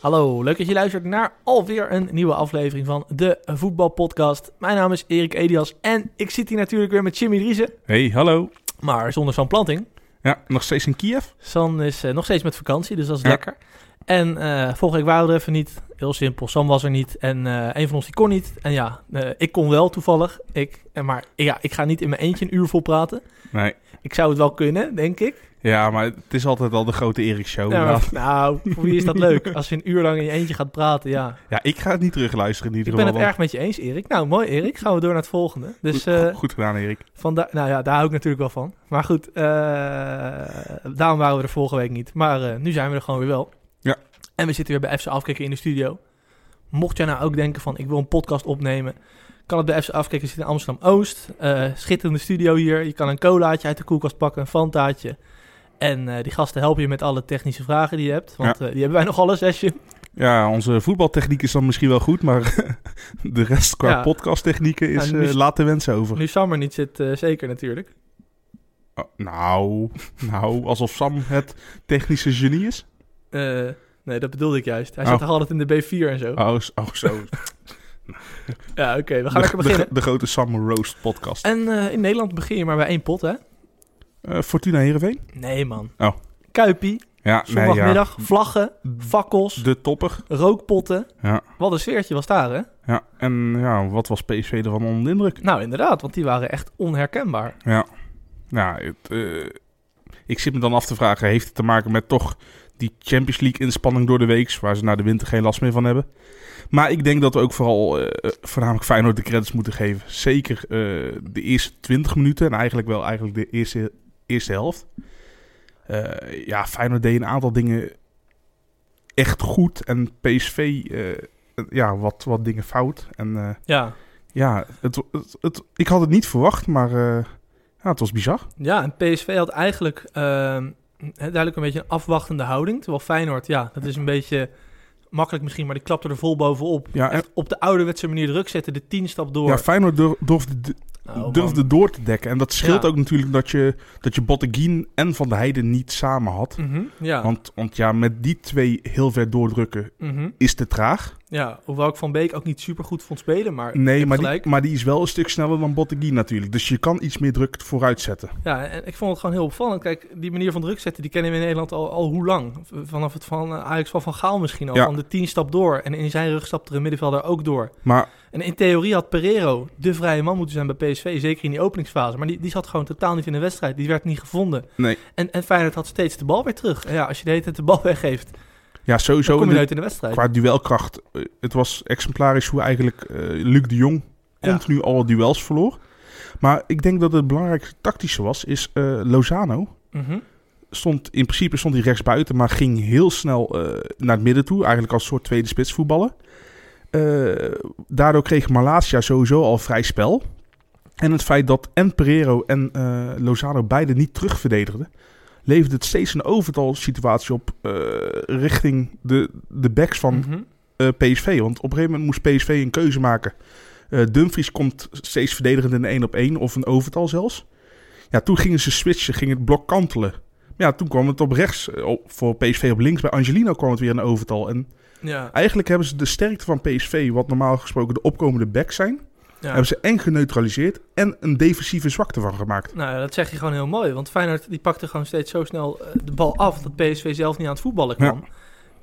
Hallo, leuk dat je luistert naar alweer een nieuwe aflevering van de Voetbalpodcast. Mijn naam is Erik Edias en ik zit hier natuurlijk weer met Jimmy Driessen, Hey, hallo. maar zonder San Planting. Ja, nog steeds in Kiev? San is eh, nog steeds met vakantie, dus dat is Ja. lekker. En eh vorige week waren we er even niet. Heel simpel, Sam was er niet en eh, een van ons die kon niet. En ja, ik kon wel toevallig. Ik, maar ja, ik ga niet in mijn eentje een uur vol praten. Nee. Ik zou het wel kunnen, denk ik. Ja, maar het is altijd al de grote Erik show. Ja, Ja, maar, nou, voor wie is dat leuk? Als je een uur lang in je eentje gaat praten, ja. ja, ik ga het niet terugluisteren in Ik ieder ben geval. het erg met je eens, Erik. Nou, mooi, Erik. Gaan we door naar het volgende. Dus goed, eh, goed gedaan, Erik. vandaar, nou ja, daar hou ik natuurlijk wel van. Maar goed, eh, daarom waren we er vorige week niet. Maar eh, nu zijn we er gewoon weer wel. Ja. En we zitten weer bij FC Afkikken in de studio. Mocht jij nou ook denken van, ik wil een podcast opnemen... kan het bij FC Afkikken zitten in Amsterdam-Oost. Eh, schitterende studio hier. Je kan een colaatje uit de koelkast pakken, een fantaatje. En eh, die gasten helpen je met alle technische vragen die je hebt. Want eh, die hebben wij nog alles, Jim? Ja, onze voetbaltechniek is dan misschien wel goed, maar de rest qua Ja. podcasttechnieken is Ja, nu laat de wensen over. Nu Sam er niet zit, zeker natuurlijk. Oh, nou, nou, alsof Sam het technische genie is. Nee, dat bedoelde ik juist. Hij Oh. zit toch altijd in de B4 en zo. Oh, oh zo. Ja, oké, we gaan de, lekker beginnen. De, de grote Sam Roast podcast. En eh, in Nederland begin je maar bij één pot, hè? Eh, Fortuna Heerenveen? Nee, man. Oh. Kuipie, Ja, nee, ja. zondagmiddag, vlaggen, fakkels, De topper. rookpotten. Ja. Wat een sfeertje was daar, hè? Ja, en ja, wat was PSV ervan onder de indruk? Nou, inderdaad, want die waren echt onherkenbaar. Ja, nou, het, eh, ik zit me dan af te vragen, heeft het te maken met toch die Champions League inspanning door de week, waar ze na de winter geen last meer van hebben. Maar ik denk dat we ook vooral eh, voornamelijk Feyenoord de credits moeten geven. Zeker eh, de eerste 20 minuten en eigenlijk wel eigenlijk de eerste, eerste helft. Eh, ja, Feyenoord deed een aantal dingen echt goed en PSV ja, wat, wat dingen fout. En Ja, ja, het, het, het- ik had het niet verwacht, maar ja, het was bizar. ja en PSV had eigenlijk ehm, duidelijk een beetje een afwachtende houding. Terwijl Feyenoord, ja, dat is een beetje makkelijk misschien, maar die klapte er vol bovenop. Ja, en- Echt op de ouderwetse manier druk zetten, de tien stap door. Ja, Feyenoord dur- durfde, Oh, man. durfde door te dekken. En dat scheelt Ja. ook natuurlijk dat je, dat je Botteguin en Van der Heijden niet samen had. Mhm, ja. Want, want ja, met die twee heel ver doordrukken Mhm. is te traag. Ja, hoewel ik Van Beek ook niet super goed vond spelen, maar Nee, maar die, maar die is wel een stuk sneller dan Botteguin natuurlijk. Dus je kan iets meer druk vooruit zetten. Ja, en ik vond het gewoon heel opvallend. Kijk, die manier van druk zetten, die kennen we in Nederland al, al hoe lang? Vanaf het van eh, Ajax van Van Gaal misschien al. Ja. Van de tien stap door. En in zijn rug stapte er een middenvelder ook door. Maar En in theorie had Pereiro de vrije man moeten zijn bij PSV. Zeker in die openingsfase. Maar die, die zat gewoon totaal niet in de wedstrijd. Die werd niet gevonden. nee, En, en Feyenoord had steeds de bal weer terug. En ja, als je de hele tijd de bal weggeeft, ja, dan sowieso kom je nooit in de wedstrijd. qua duelkracht. eh, Het was exemplarisch hoe eigenlijk eh, Luc de Jong Ja. continu alle duels verloor. Maar ik denk dat het belangrijkste tactische was, is eh, Lozano. Mhm. stond in principe stond hij rechts buiten, maar ging heel snel naar het midden toe. Eigenlijk als soort tweede spits voetballen. Eh, daardoor kreeg Malasia sowieso al vrij spel. En het feit dat en Pereiro en eh, Lozano beide niet terugverdedigden, leverde het steeds een overtal situatie op eh, richting de, de backs van Mhm. eh, PSV. Want op een gegeven moment moest PSV een keuze maken. Eh, Dumfries komt steeds verdedigend in een 1 op 1 of een overtal zelfs. Ja, toen gingen ze switchen, ging het blok kantelen. Maar ja, toen kwam het op rechts, eh, op- voor PSV op links. Bij Angelino kwam het weer een overtal. En Ja, eigenlijk hebben ze de sterkte van PSV, wat normaal gesproken de opkomende backs zijn, ja. hebben ze en geneutraliseerd en een defensieve zwakte van gemaakt. Nou, ja, dat zeg je gewoon heel mooi. Want Feyenoord die pakte gewoon steeds zo snel eh, de bal af... dat PSV zelf niet aan het voetballen kwam.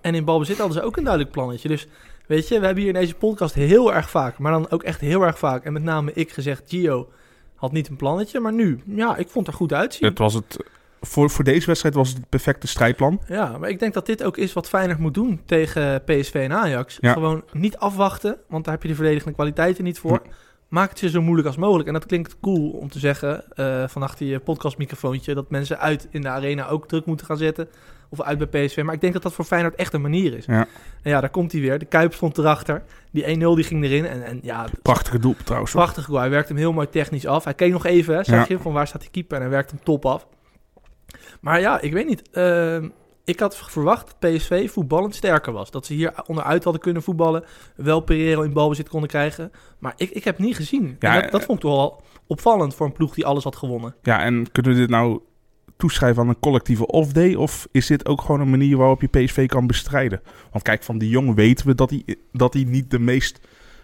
En in balbezit hadden ze ook een duidelijk plannetje. Dus weet je, we hebben hier in deze podcast heel erg vaak... maar dan ook echt heel erg vaak... en met name ik gezegd, Gio had niet een plannetje... maar nu, ja, ik vond er goed uitzien. Het was het, voor, voor deze wedstrijd was het het perfecte strijdplan. Ja, maar ik denk dat dit ook is wat Feyenoord moet doen tegen PSV en Ajax. Ja. Gewoon niet afwachten, want daar heb je de verdedigende kwaliteiten niet voor. maak het je zo moeilijk als mogelijk. En dat klinkt cool om te zeggen eh van achter je podcastmicrofoontje... dat mensen uit in de arena ook druk moeten gaan zetten. Of uit bij PSV. Maar ik denk dat dat voor Feyenoord echt een manier is. Ja. En ja, daar komt hij weer. De Kuip stond erachter. Die 1-0 die ging erin. En, en ja, Prachtige doel trouwens. hoor. prachtig goal. Hij werkt hem heel mooi technisch af. Hij keek nog even, hè, zeg Ja. je, van waar staat die keeper. En hij werkt hem top af. Maar ja, ik weet niet. Ehm, ik had verwacht dat PSV voetballend sterker was. Dat ze hier onderuit hadden kunnen voetballen. Wel Pereiro in balbezit konden krijgen. Maar ik, ik heb niet gezien. Ja, dat, dat vond ik toch wel opvallend voor een ploeg die alles had gewonnen. Ja, en kunnen we dit nou toeschrijven aan een collectieve off-day? Of is dit ook gewoon een manier waarop je PSV kan bestrijden? Want kijk, van die jongen weten we dat hij, dat hij niet de meest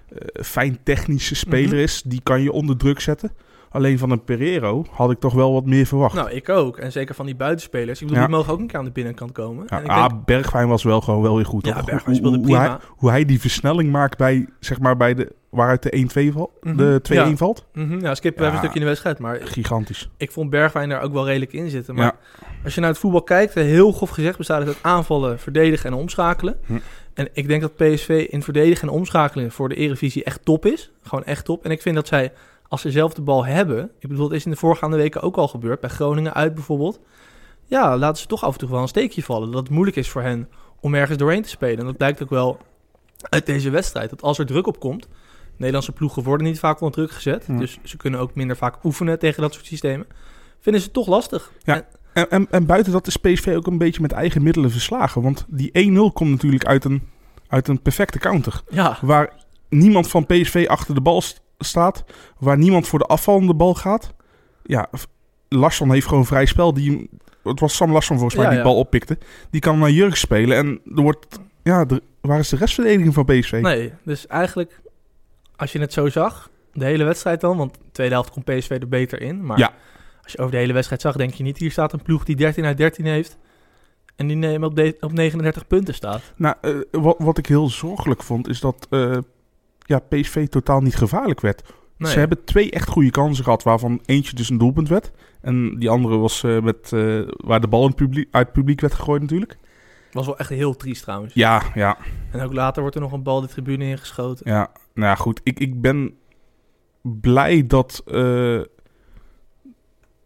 eh, fijn technische speler Mhm. is. Die kan je onder druk zetten. Alleen van een Pereiro had ik toch wel wat meer verwacht. Nou, ik ook. En zeker van die buitenspelers. Ik bedoel, Ja. die mogen ook een keer aan de binnenkant komen. Ja, en ik ah, denk, Bergwijn was wel gewoon wel weer goed. Ja? Bergwijn speelde hoe, prima. hij, hoe hij die versnelling maakt bij, zeg maar, bij de, waaruit de 1-2 valt, Mhm. de 2-1 Ja. valt. mhm, ja, we Ja. even een stukje in de wedstrijd. Maar Gigantisch. ik vond Bergwijn daar ook wel redelijk in zitten. Maar Ja. als je naar het voetbal kijkt, heel grof gezegd, bestaat het uit aanvallen, verdedigen en omschakelen. Hm. En ik denk dat PSV in verdedigen en omschakelen voor de Eredivisie echt top is. Gewoon echt top. En ik vind dat zij, als ze zelf de bal hebben... Ik bedoel, het is in de voorgaande weken ook al gebeurd. Bij Groningen uit bijvoorbeeld. Ja, laten ze toch af en toe wel een steekje vallen. Dat het moeilijk is voor hen om ergens doorheen te spelen. En dat blijkt ook wel uit deze wedstrijd. Dat als er druk op komt... Nederlandse ploegen worden niet vaak onder druk gezet. Dus ze kunnen ook minder vaak oefenen tegen dat soort systemen. Vinden ze het toch lastig. Ja. En- En, en, en buiten dat is PSV ook een beetje met eigen middelen verslagen. Want die 1-0 komt natuurlijk uit een, uit een perfecte counter. ja. Waar niemand van PSV achter de bal staat. Waar niemand voor de afvallende bal gaat. Ja, Larsson heeft gewoon vrij spel. Die, het was Sam Larsson volgens mij Ja, die ja. bal oppikte. Die kan naar Jurk spelen. En er wordt... Ja, waar is de restverdediging van PSV? Nee, dus eigenlijk, als je het zo zag, de hele wedstrijd dan, want de tweede helft komt PSV er beter in. Maar Ja. als je over de hele wedstrijd zag, denk je niet, hier staat een ploeg die 13 uit 13 heeft en die op, op 39 punten staat. Nou, eh, wat, wat ik heel zorgelijk vond, is dat eh, ja, PSV totaal niet gevaarlijk werd. Nee. Ze hebben twee echt goede kansen gehad, waarvan eentje dus een doelpunt werd. En die andere was eh, met, eh, waar de bal in het publiek, uit het publiek werd gegooid natuurlijk. Was wel echt heel triest trouwens. Ja, ja, En ook later wordt er nog een bal de tribune ingeschoten. ja. Nou ja, goed. Ik, ik ben blij dat... eh,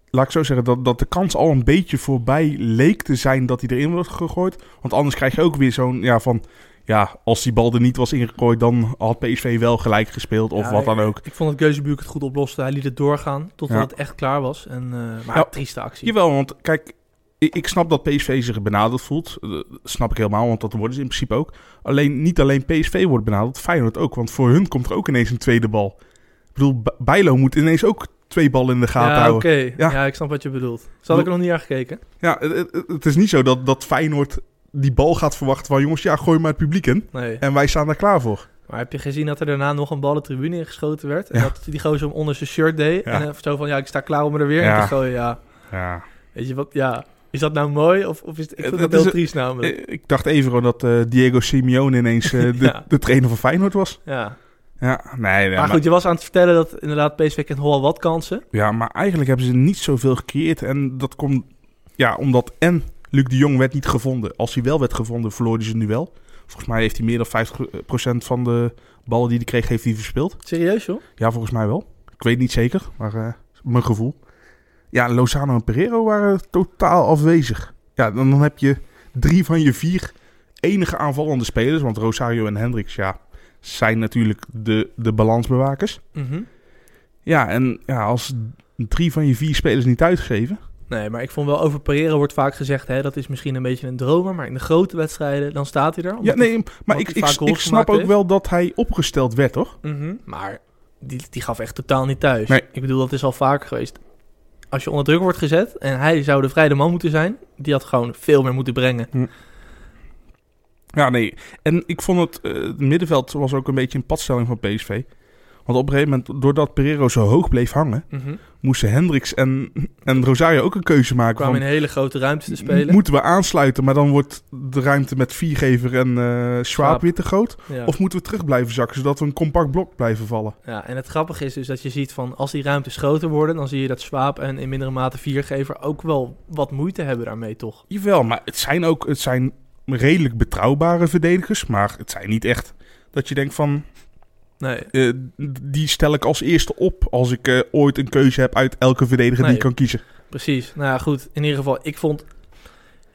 laat ik zo zeggen, dat, dat de kans al een beetje voorbij leek te zijn dat hij erin wordt gegooid. Want anders krijg je ook weer zo'n, ja, van... Ja, als die bal er niet was ingegooid, dan had PSV wel gelijk gespeeld of Ja, wat dan ook. Ik vond dat Geuzebuurk het goed oploste. Hij liet het doorgaan totdat Ja. het echt klaar was. En, eh, maar Ja. trieste actie. Jawel, want kijk, ik, ik snap dat PSV zich benaderd voelt. Eh, Dat snap ik helemaal, want dat worden ze in principe ook. Alleen, niet alleen PSV wordt benaderd, Feyenoord ook. Want voor hun komt er ook ineens een tweede bal. Ik bedoel, Bijlo moet ineens ook twee ballen in de gaten ja, oké. houden. Ja. Ja. ik snap wat je bedoelt. Zal ik er nog niet naar gekeken? Ja, het, het- het is niet zo dat, dat Feyenoord die bal gaat verwachten van... jongens, ja, gooi maar het publiek in. Nee. En wij staan daar klaar voor. Maar heb je gezien dat er daarna nog een bal de tribune ingeschoten werd? En Ja. dat die gozer hem onder zijn shirt deed? Ja. En eh, zo van, ja, ik sta klaar om er weer Ja. in te gooien. Ja, Ja. weet je wat? Ja, is dat nou mooi? Of, of is het, ik vind dat heel triest namelijk. Eh, Ik dacht even dat eh, Diego Simeone ineens de, de trainer van Feyenoord was. ja. Ja, nee, nee maar goed, je was aan het vertellen dat inderdaad PSV kent wel wat kansen. Ja, maar eigenlijk hebben ze niet zoveel gecreëerd. En dat komt ja, omdat en Luc de Jong werd niet gevonden. Als hij wel werd gevonden, verloor hij ze nu wel. Volgens mij heeft hij meer dan 50% van de ballen die hij kreeg, heeft hij verspeeld. Serieus, joh? Ja, volgens mij wel. Ik weet niet zeker, maar eh, mijn gevoel. Ja, Lozano en Pereiro waren totaal afwezig. Ja, dan, dan heb je drie van je vier enige aanvallende spelers. Want Rosario en Hendricks, ja, zijn natuurlijk de, de balansbewakers. Mhm. Ja, en ja, als drie van je vier spelers niet uitgeven... Nee, maar ik vond wel over Pereira wordt vaak gezegd, hè, dat is misschien een beetje een dromer. Maar in de grote wedstrijden, dan staat hij er. Ja, nee, maar ik, ik, ik snap ook heeft. wel dat hij opgesteld werd, toch? Mhm. Maar die, die gaf echt totaal niet thuis. Nee. Ik bedoel, dat is al vaker geweest. Als je onder druk wordt gezet en hij zou de vrije man moeten zijn, die had gewoon veel meer moeten brengen. Ja, nee. En ik vond het, eh, het middenveld was ook een beetje een padstelling van PSV. Want op een gegeven moment, doordat Pereiro zo hoog bleef hangen, Mhm. moesten Hendricks en, en Rosario ook een keuze maken. kwamen in een hele grote ruimte te spelen. moeten we aansluiten, maar dan wordt de ruimte met Viergever en Schwab Schwab. weer te groot? ja. Of moeten we terug blijven zakken, zodat we een compact blok blijven vallen? ja, en het grappige is dus dat je ziet van als die ruimtes groter worden, dan zie je dat Swaap en in mindere mate Viergever ook wel wat moeite hebben daarmee, toch? Jawel, maar het zijn ook het zijn redelijk betrouwbare verdedigers. Maar het zijn niet echt dat je denkt van... Nee. Eh, die stel ik als eerste op als ik eh, ooit een keuze heb uit elke verdediger die ik kan kiezen. Precies. Nou ja, goed. In ieder geval, ik vond...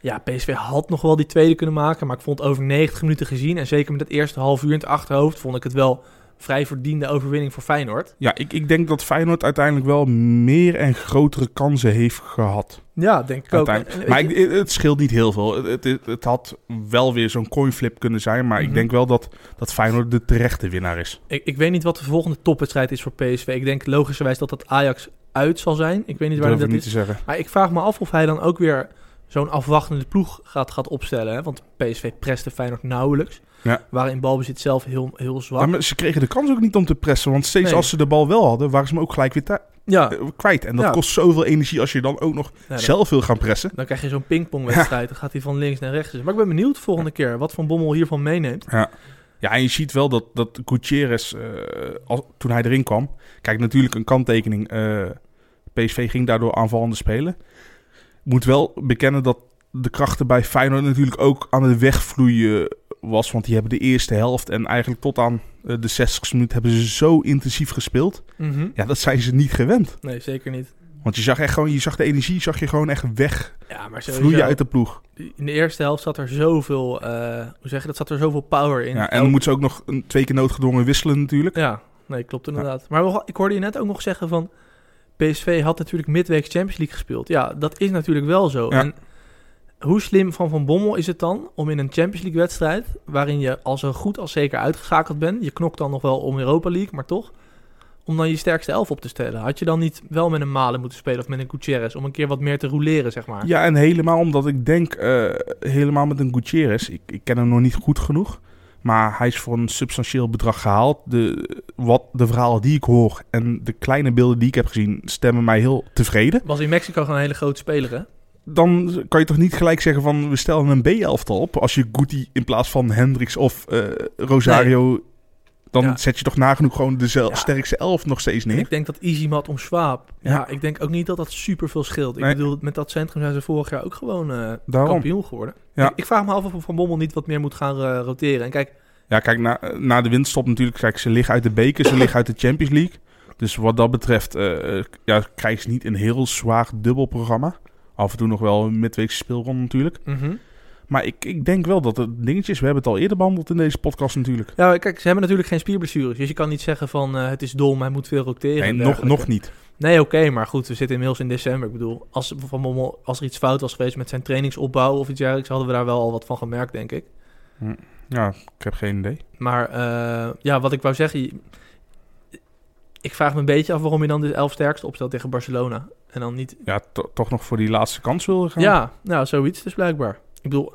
Ja, PSV had nog wel die tweede kunnen maken. Maar ik vond over 90 minuten gezien... en zeker met het eerste half uur in het achterhoofd... vond ik het wel vrij verdiende overwinning voor Feyenoord. Ja, ik, ik denk dat Feyenoord uiteindelijk wel meer en grotere kansen heeft gehad. Ja, denk ik ook. Maar ik, het, scheelt niet heel veel. Het, het, het had wel weer zo'n coinflip kunnen zijn. Maar Mhm. ik denk wel dat, dat Feyenoord de terechte winnaar is. ik, ik weet niet wat de volgende topwedstrijd is voor PSV. Ik denk logischerwijs dat dat Ajax uit zal zijn. Ik weet niet waar dat ik niet is. te zeggen. Maar ik vraag me af of hij dan ook weer zo'n afwachtende ploeg gaat, gaat opstellen. Hè? Want PSV preste Feyenoord nauwelijks. Ja. Waarin balbezit zelf heel, heel zwak. Ja, maar ze kregen de kans ook niet om te pressen. Want steeds Nee. als ze de bal wel hadden, waren ze hem ook gelijk weer Ja, eh, kwijt. En dat Ja. kost zoveel energie als je dan ook nog zelf wil gaan pressen. dan krijg je zo'n pingpongwedstrijd. Dan gaat hij van links naar rechts. Maar ik ben benieuwd de volgende keer wat Van Bommel hiervan meeneemt. Ja. ja, en je ziet wel dat, dat Gutierrez, eh, als, toen hij erin kwam... Kijk, natuurlijk een kanttekening. eh, PSV ging daardoor aanvallende spelen. Moet wel bekennen dat de krachten bij Feyenoord natuurlijk ook aan het wegvloeien was. Want die hebben de eerste helft en eigenlijk tot aan eh, de 60 minuut hebben ze zo intensief gespeeld. Mhm. Ja, dat zijn ze niet gewend. Nee, zeker niet. Want je zag echt gewoon, je zag de energie, zag je gewoon echt wegvloeien Ja, maar sowieso, uit de ploeg. in de eerste helft zat er zoveel, eh, hoe zeg je dat, zat er zoveel power in. Ja, en dan moeten ze ook nog een, twee keer noodgedwongen wisselen natuurlijk. Ja, nee, klopt inderdaad. Maar ik hoorde je net ook nog zeggen van... PSV had natuurlijk midweek Champions League gespeeld. Ja, dat is natuurlijk wel zo. Ja. En hoe slim van Van Bommel is het dan om in een Champions League wedstrijd... waarin je al zo goed als zeker uitgeschakeld bent... je knokt dan nog wel om Europa League, maar toch... om dan je sterkste elf op te stellen. Had je dan niet wel met een Malen moeten spelen of met een Gutierrez... om een keer wat meer te roleren, zeg maar? Ja, en helemaal omdat ik denk, eh, helemaal met een Gutierrez, ik, ik ken hem nog niet goed genoeg, maar hij is voor een substantieel bedrag gehaald. De, wat, de verhalen die ik hoor en de kleine beelden die ik heb gezien, stemmen mij heel tevreden. Was in Mexico gewoon een hele grote speler, hè? Dan kan je toch niet gelijk zeggen van, we stellen een B-elftal op. Als je Guti in plaats van Hendricks of eh, Rosario, dan Ja. zet je toch nagenoeg gewoon de Ja. sterkste elf nog steeds En neer. ik denk dat Easymat om Schwab... Ja. Ja. ik denk ook niet dat dat super veel scheelt. Ik Nee. bedoel, met dat centrum zijn ze vorig jaar ook gewoon eh, kampioen geworden. Ja. Ik, ik vraag me af of Van Bommel niet wat meer moet gaan eh, roteren. En kijk, Ja, kijk, na, na de winststop natuurlijk. Kijk, ze liggen uit de beker, ze liggen uit de Champions League. Dus wat dat betreft ja, krijgen ze niet een heel zwaar dubbelprogramma. Af en toe nog wel een midweekse speelronde natuurlijk. mhm. Maar ik, ik denk wel dat het dingetjes... We hebben het al eerder behandeld in deze podcast natuurlijk. ja, kijk, ze hebben natuurlijk geen spierblessures. Dus je kan niet zeggen van eh, het is dom, hij moet veel roteren. Nee, nog, nog niet. Nee, oké, maar goed, we zitten inmiddels in december. Ik bedoel, als, Van als er iets fout was geweest met zijn trainingsopbouw of iets dergelijks, hadden we daar wel al wat van gemerkt, denk ik. Ja, ik heb geen idee. Maar eh, ja, wat ik wou zeggen. Ik vraag me een beetje af waarom je dan de elf sterkste opstelt tegen Barcelona. En dan niet. Ja, to- toch nog voor die laatste kans willen gaan. Ja, nou, zoiets dus blijkbaar. Ik bedoel,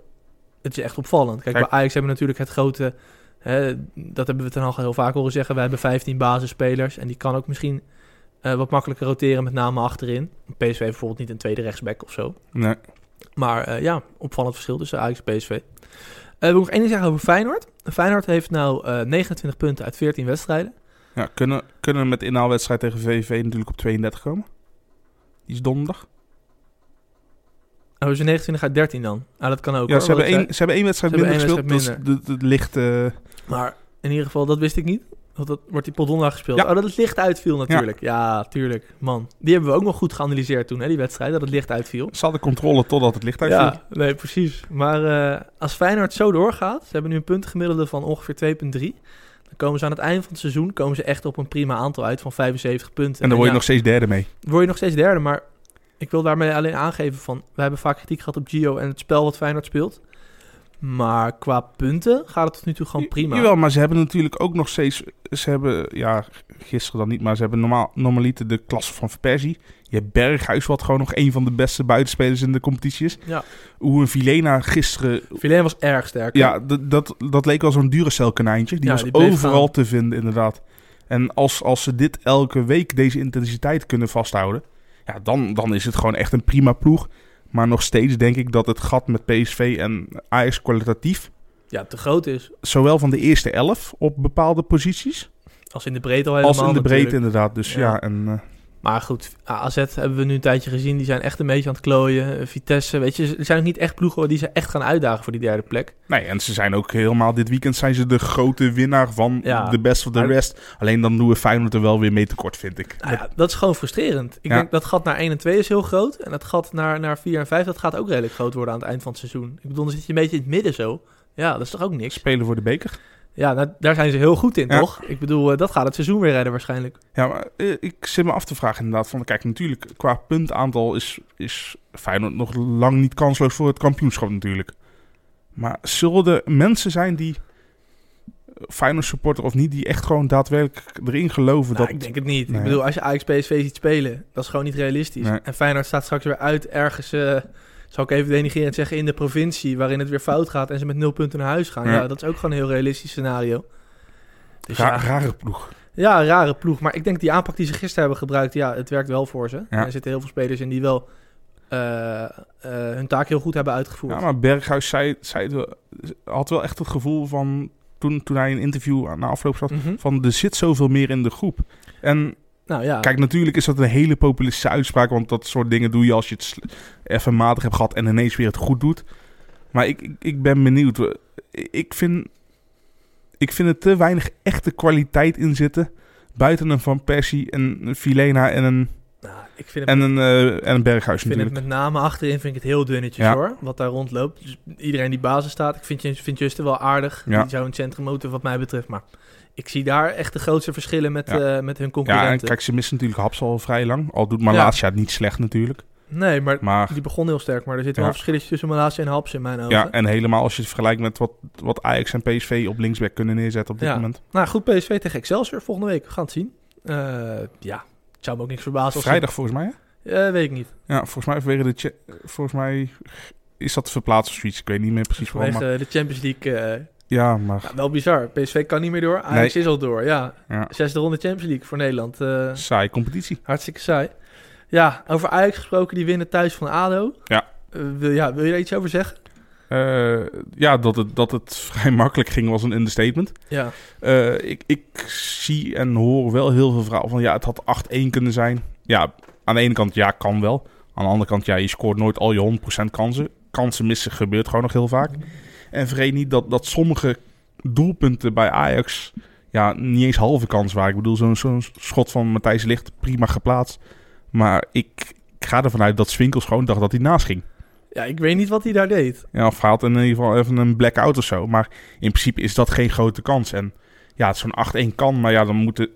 het is echt opvallend. Kijk, Kijk. bij Ajax hebben we natuurlijk het grote. Hè, dat hebben we ten al heel vaak horen zeggen. We hebben 15 basisspelers. En die kan ook misschien eh, wat makkelijker roteren, met name achterin. PSV bijvoorbeeld niet een tweede rechtsback of zo. Nee. Maar eh, ja, opvallend verschil tussen Ajax en PSV. Eh wil ik nog één ding zeggen over Feyenoord. Feyenoord heeft nou eh 29 punten uit 14 wedstrijden. Ja, kunnen, kunnen met de inhaalwedstrijd tegen VVV natuurlijk op 32 komen. Die is donderdag. Oh, ze 29 uit 13 dan. Ah, dat kan ook. Ja, hoor, ze hebben, één, ze hebben één wedstrijd Ze minder gespeeld. is de, de, licht... eh. Maar in ieder geval, dat wist ik niet. Want dat wordt die pot donderdag gespeeld. Ja. Oh, dat het licht uitviel natuurlijk. Ja. tuurlijk. Man, die hebben we ook nog goed geanalyseerd toen, hè, die wedstrijd. Dat het licht uitviel. ze hadden controle totdat het licht uitviel. Ja, nee, precies. Maar eh, als Feyenoord zo doorgaat, ze hebben nu een puntengemiddelde van ongeveer 2,3. Komen ze aan het eind van het seizoen komen ze echt op een prima aantal uit van 75 punten. En dan word je nog steeds derde mee. word je nog steeds derde. Maar ik wil daarmee alleen aangeven van... We hebben vaak kritiek gehad op Gio en het spel wat Feyenoord speelt. Maar qua punten gaat het tot nu toe gewoon prima. Jawel, maar ze hebben natuurlijk ook nog steeds... Ze hebben, ja, gisteren dan niet, maar ze hebben normaal, normaliter de klasse van Verpersie. Je hebt Berghuis, wat gewoon nog een van de beste buitenspelers in de competitie is. Ja. Hoe een Vilena gisteren... Vilena was erg sterk. Ja, dat, dat, leek wel zo'n Duracell konijntje. Die Ja, was die overal gaan. te vinden, inderdaad. En als, als ze dit elke week, deze intensiteit kunnen vasthouden... Ja, dan, dan is het gewoon echt een prima ploeg. Maar nog steeds denk ik dat het gat met PSV en Ajax kwalitatief... ja, te groot is. zowel van de eerste elf op bepaalde posities... Als in de breedte al helemaal als in de breedte natuurlijk. inderdaad. Dus Ja. ja, en... eh, Maar goed, AZ hebben we nu een tijdje gezien. Die zijn echt een beetje aan het klooien. Eh, Vitesse, weet je, er zijn ook niet echt ploegen die ze echt gaan uitdagen voor die derde plek. Nee, en ze zijn ook helemaal dit weekend zijn ze de grote winnaar van Ja. de best of the Maar- rest. Alleen dan doen we Feyenoord er wel weer mee tekort, vind ik. Nou ja, dat is gewoon frustrerend. Ik Ja. denk dat gat naar 1 en 2 is heel groot. En dat gat naar, naar 4 en 5, dat gaat ook redelijk groot worden aan het eind van het seizoen. Ik bedoel, dan zit je een beetje in het midden zo. Ja, dat is toch ook niks? Spelen voor de beker. Ja, nou, daar zijn ze heel goed in, Ja. toch? Ik bedoel, eh, dat gaat het seizoen weer redden waarschijnlijk. Ja, maar eh, ik zit me af te vragen inderdaad. Van, kijk, natuurlijk, qua puntaantal is, is Feyenoord nog lang niet kansloos voor het kampioenschap natuurlijk. Maar zullen er mensen zijn die Feyenoord supporter of niet, die echt gewoon daadwerkelijk erin geloven Nou, dat... ik denk het niet. Nee. Ik bedoel, als je Ajax PSV ziet spelen, dat is gewoon niet realistisch. Nee. En Feyenoord staat straks weer uit ergens, eh zal ik even denigrerend zeggen, in de provincie, waarin het weer fout gaat en ze met nul punten naar huis gaan. Ja, Ja. dat is ook gewoon een heel realistisch scenario. Dus Ra- ja, Rare ploeg. ja, rare ploeg. Maar ik denk die aanpak die ze gisteren hebben gebruikt, ja, het werkt wel voor ze. Ja. Er zitten heel veel spelers in die wel eh, eh, hun taak heel goed hebben uitgevoerd. Ja, maar Berghuis zei, zei wel- had wel echt het gevoel van, toen, toen hij een interview na afloop zat, Mhm. van er zit zoveel meer in de groep. En Nou ja, Kijk, natuurlijk is dat een hele populistische uitspraak, want dat soort dingen doe je als je het even matig hebt gehad en ineens weer het goed doet. Maar ik, ik, ik ben benieuwd. Ik vind, ik vind er te weinig echte kwaliteit in zitten. Buiten een Van Persie, een Filena en een, nou, ik vind het en een, eh, en een Berghuis Ik vind het met name achterin vind ik het heel dunnetjes Ja. hoor. Wat daar rondloopt. Dus iedereen die basis staat. Ik vind, vind Justin wel aardig. Ja. Die zou een centrum moeten wat mij betreft. Maar ik zie daar echt de grootste verschillen met, Ja. eh, met hun Ja, en concurrenten. kijk, ze missen natuurlijk Haps al vrij lang. Al doet. Malasia het niet slecht natuurlijk. nee, maar Maar die begon heel sterk. Maar er zit wel Ja. een verschilletje tussen Malasia en Haps in mijn ogen. ja, en helemaal als je het vergelijkt met wat, wat Ajax en PSV op linksback kunnen neerzetten op dit Ja. moment. Nou goed, PSV tegen Excelsior volgende week. We gaan het zien. Eh, ja, het zou me ook niks verbazen. Als Vrijdag volgens mij, hè? Eh, weet ik niet. Ja, volgens mij vanwege de volgens mij is dat verplaatst of zoiets. Ik weet niet meer precies waarom. Maar, de Champions League. Ja, maar ja, wel bizar. PSV kan niet meer door. Ajax is al door. Ja, ja, zesde ronde Champions League voor Nederland. Eh, saai competitie. Hartstikke saai. Ja, over Ajax gesproken, die winnen thuis van ADO. Ja. Eh, wil, ja, wil je daar iets over zeggen? Eh, ja, dat het, dat het vrij makkelijk ging was een understatement. Ja. Ik, ik zie en hoor wel heel veel verhalen van ja, het had 8-1 kunnen zijn. Ja, aan de ene kant ja, kan wel. Aan de andere kant ja, je scoort nooit al je 100% kansen. Kansen missen gebeurt gewoon nog heel vaak. En vergeet niet dat, dat sommige doelpunten bij Ajax ja, niet eens halve kans waren. Ik bedoel, zo'n zo'n schot van Matthijs Licht, prima geplaatst. Maar ik, ik ga ervan uit dat Swinkels gewoon dacht dat hij naast ging. ja, ik weet niet wat hij daar deed. Ja, of hij had in ieder geval even een blackout of zo. Maar in principe is dat geen grote kans. En ja, zo'n 8-1 kan, maar ja, dan moeten...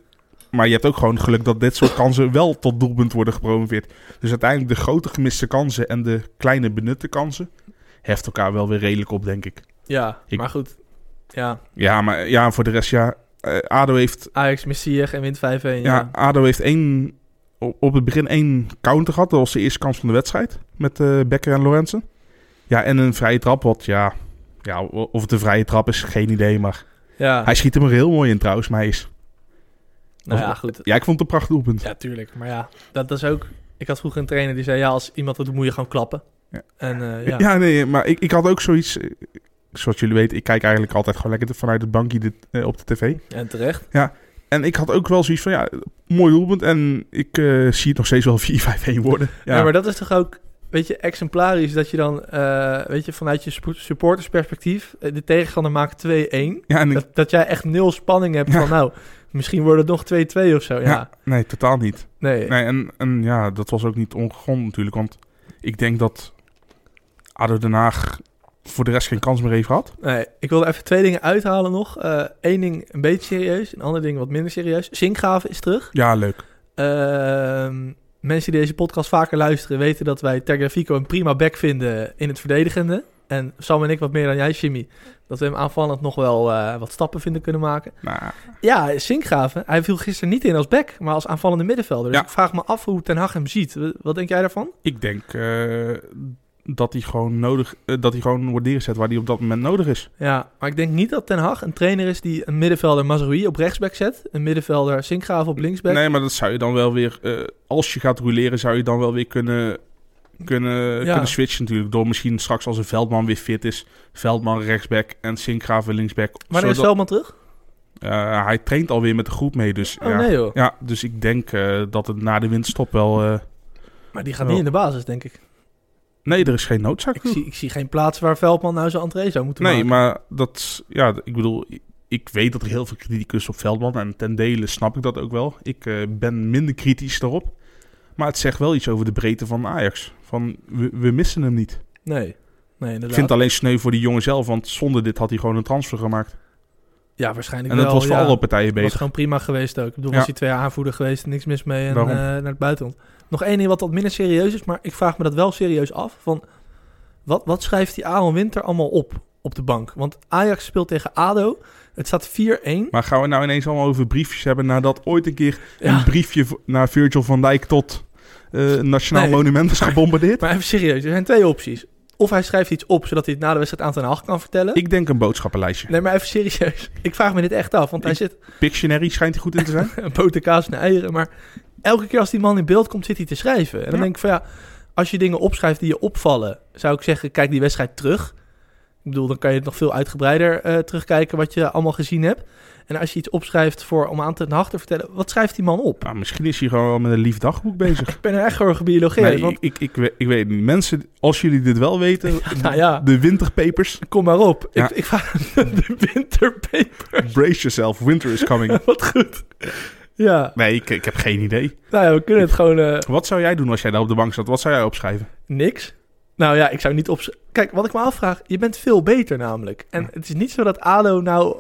Maar je hebt ook gewoon geluk dat dit soort kansen wel tot doelpunt worden gepromoveerd. Dus uiteindelijk de grote gemiste kansen en de kleine benutte kansen... heft elkaar wel weer redelijk op, denk ik. Ja, Ik- maar goed. Ja, Ja, maar ja, voor de rest, ja... eh, ADO heeft, Ajax mist Ziyech en wint 5-1. Ja. ja. ADO heeft één, op het begin één counter gehad. Dat was de eerste kans van de wedstrijd. Met eh Becker en Lorenzen. Ja, en een vrije trap. Wat, ja, ja, of het een vrije trap is, geen idee. Maar ja. hij schiet hem er heel mooi in trouwens. Maar hij is... nou of- ja, goed. Ja, ik vond het een prachtig doelpunt. Ja, tuurlijk. Maar ja, dat, dat is ook... Ik had vroeger een trainer die zei, ja, als iemand dat doet, moet je gewoon klappen. Ja. En eh, ja. Ja. nee, maar ik, ik had ook zoiets... eh, Zoals jullie weten, ik kijk eigenlijk altijd gewoon lekker vanuit het bankje dit, eh, op de tv. en terecht. En ik had ook wel zoiets van, ja, mooi doelpunt. En ik eh, zie het nog steeds wel 4-5-1 worden. Ja. Ja, maar dat is toch ook, weet je, exemplarisch dat je dan, eh, weet je, vanuit je supportersperspectief, de tegenstander maakt 2-1. ja, en ik- Dat, dat jij echt nul spanning hebt Ja. van, nou, misschien wordt het nog 2-2 of zo. Ja, ja, nee, totaal niet. nee. Nee, en, en ja, dat was ook niet ongegrond natuurlijk. Want ik denk dat ADO Den Haag voor de rest geen kans meer heeft gehad. Nee, ik wilde even twee dingen uithalen nog. Eén ding een beetje serieus, een ander ding wat minder serieus. Zinkgraven is terug. Ja, leuk. Ehm, mensen die deze podcast vaker luisteren weten dat wij Tagliafico een prima back vinden in het verdedigende. En Sam en ik wat meer dan jij, Jimmy. Dat we hem aanvallend nog wel eh, wat stappen vinden kunnen maken. Nou, Ja, Zinkgraven. Hij viel gisteren niet in als back, maar als aanvallende middenvelder. Dus Ja. ik vraag me af hoe Ten Hag hem ziet. Wat- Wat denk jij daarvan? ik denk eh, dat hij gewoon nodig, eh, dat hij gewoon wordt neergezet waar hij op dat moment nodig is. Ja, maar ik denk niet dat Ten Hag een trainer is die een middenvelder Mazraoui op rechtsback zet. Een middenvelder Zinkgraven op linksback. Nee, maar dat zou je dan wel weer, eh, als je gaat roleren, zou je dan wel weer kunnen, kunnen, kunnen switchen natuurlijk. Door misschien straks als een Veldman weer fit is, Veldman rechtsback en Sinkgraven linksback. Wanneer is zodat- Veldman terug? Eh, hij traint alweer met de groep mee, dus Oh ja. nee joh. Ja, dus ik denk eh, dat het na de winterstop wel... Maar die gaat Ja. niet in de basis, denk ik. Nee, er is geen noodzaak. Ik zie, ik zie geen plaats waar Veldman nou zijn entree zou moeten nee, maken. maar dat... Ja, ik bedoel... Ik weet dat er heel veel kritiek is op Veldman. En ten dele snap ik dat ook wel. Ik eh, ben minder kritisch daarop. Maar het zegt wel iets over de breedte van Ajax. Van, we, we missen hem niet. Nee. Nee, inderdaad. Ik vind het alleen sneu voor die jongen zelf. Want zonder dit had hij gewoon een transfer gemaakt. Ja, waarschijnlijk En dat wel. was voor ja. alle partijen was beter. gewoon prima geweest ook. Ik bedoel, Ja. was hij twee aanvoerder geweest, niks mis mee en eh, naar het buitenland. Nog één ding wat wat minder serieus is, maar ik vraag me dat wel serieus af. Van, wat, wat schrijft die Aaron Winter allemaal op op de bank? Want Ajax speelt tegen ADO. Het staat 4-1. Maar gaan we nou ineens allemaal over briefjes hebben... nadat ooit een keer Ja. een briefje naar Virgil van Dijk tot eh, Nationaal Nee. Monument is gebombardeerd? Maar even serieus, er zijn twee opties. Of hij schrijft iets op, zodat hij het na de wedstrijd aan Ten Hag kan vertellen. Ik denk een boodschappenlijstje. Nee, maar even serieus. Ik vraag me dit echt af, want hij Ik- zit Pictionary schijnt hij goed in te zijn. een boter, kaas en eieren. Maar elke keer als die man in beeld komt, zit hij te schrijven. En dan Ja. denk ik van ja, als je dingen opschrijft die je opvallen, zou ik zeggen, kijk die wedstrijd terug. Ik bedoel, dan kan je het nog veel uitgebreider eh, terugkijken wat je allemaal gezien hebt. En als je iets opschrijft voor, om aan te nacht te vertellen, wat schrijft die man op? Nou, misschien is hij gewoon wel met een lief dagboek bezig. Ik ben er echt gewoon gebiologeerd. Nee, want, ik, ik, ik, weet- ik weet het niet. Mensen, als jullie dit wel weten, nou ja, de winterpapers, kom maar op. Ja. Ik, ik vraag de winterpaper. brace yourself, winter is coming. wat goed. Ja, Nee, ik, ik heb geen idee. nou ja, we kunnen het gewoon... eh, Wat zou jij doen als jij daar op de bank zat? Wat zou jij opschrijven? Niks. Nou ja, ik zou niet op. Kijk, wat ik me afvraag, je bent veel beter namelijk. En het is niet zo dat ADO nou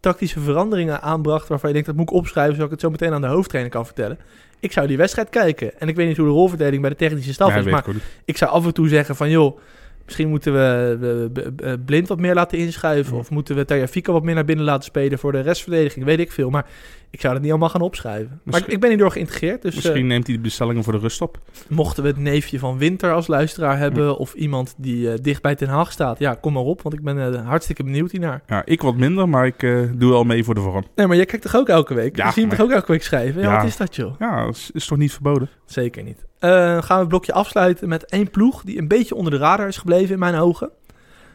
tactische veranderingen aanbracht waarvan je denkt dat moet ik opschrijven zodat ik het zo meteen aan de hoofdtrainer kan vertellen. Ik zou die wedstrijd kijken. En ik weet niet hoe de rolverdeling bij de technische staf Ja, is, weet maar ik ook niet. ik zou af en toe zeggen van joh, misschien moeten we, we Blind wat meer laten inschuiven Ja. of moeten we Tagliafico wat meer naar binnen laten spelen voor de restverdediging, weet ik veel. Maar ik zou dat niet allemaal gaan opschrijven. Maar ik, ben hierdoor geïntegreerd, dus... eh, Misschien neemt hij de bestellingen voor de rust op. Mochten we het neefje van Winter als luisteraar hebben... of iemand die eh, dicht bij Ten Haag staat... ja, kom maar op, want ik ben eh, hartstikke benieuwd hiernaar. Ja, ik wat minder, maar ik eh, doe wel mee voor de vorm. Nee, maar jij kijkt toch ook elke week? Ja, je ziet hem toch ook elke week schrijven? Ja. wat is dat, joh? Ja, dat is, is toch niet verboden? Zeker niet. Eh, gaan we het blokje afsluiten met één ploeg... die een beetje onder de radar is gebleven in mijn ogen.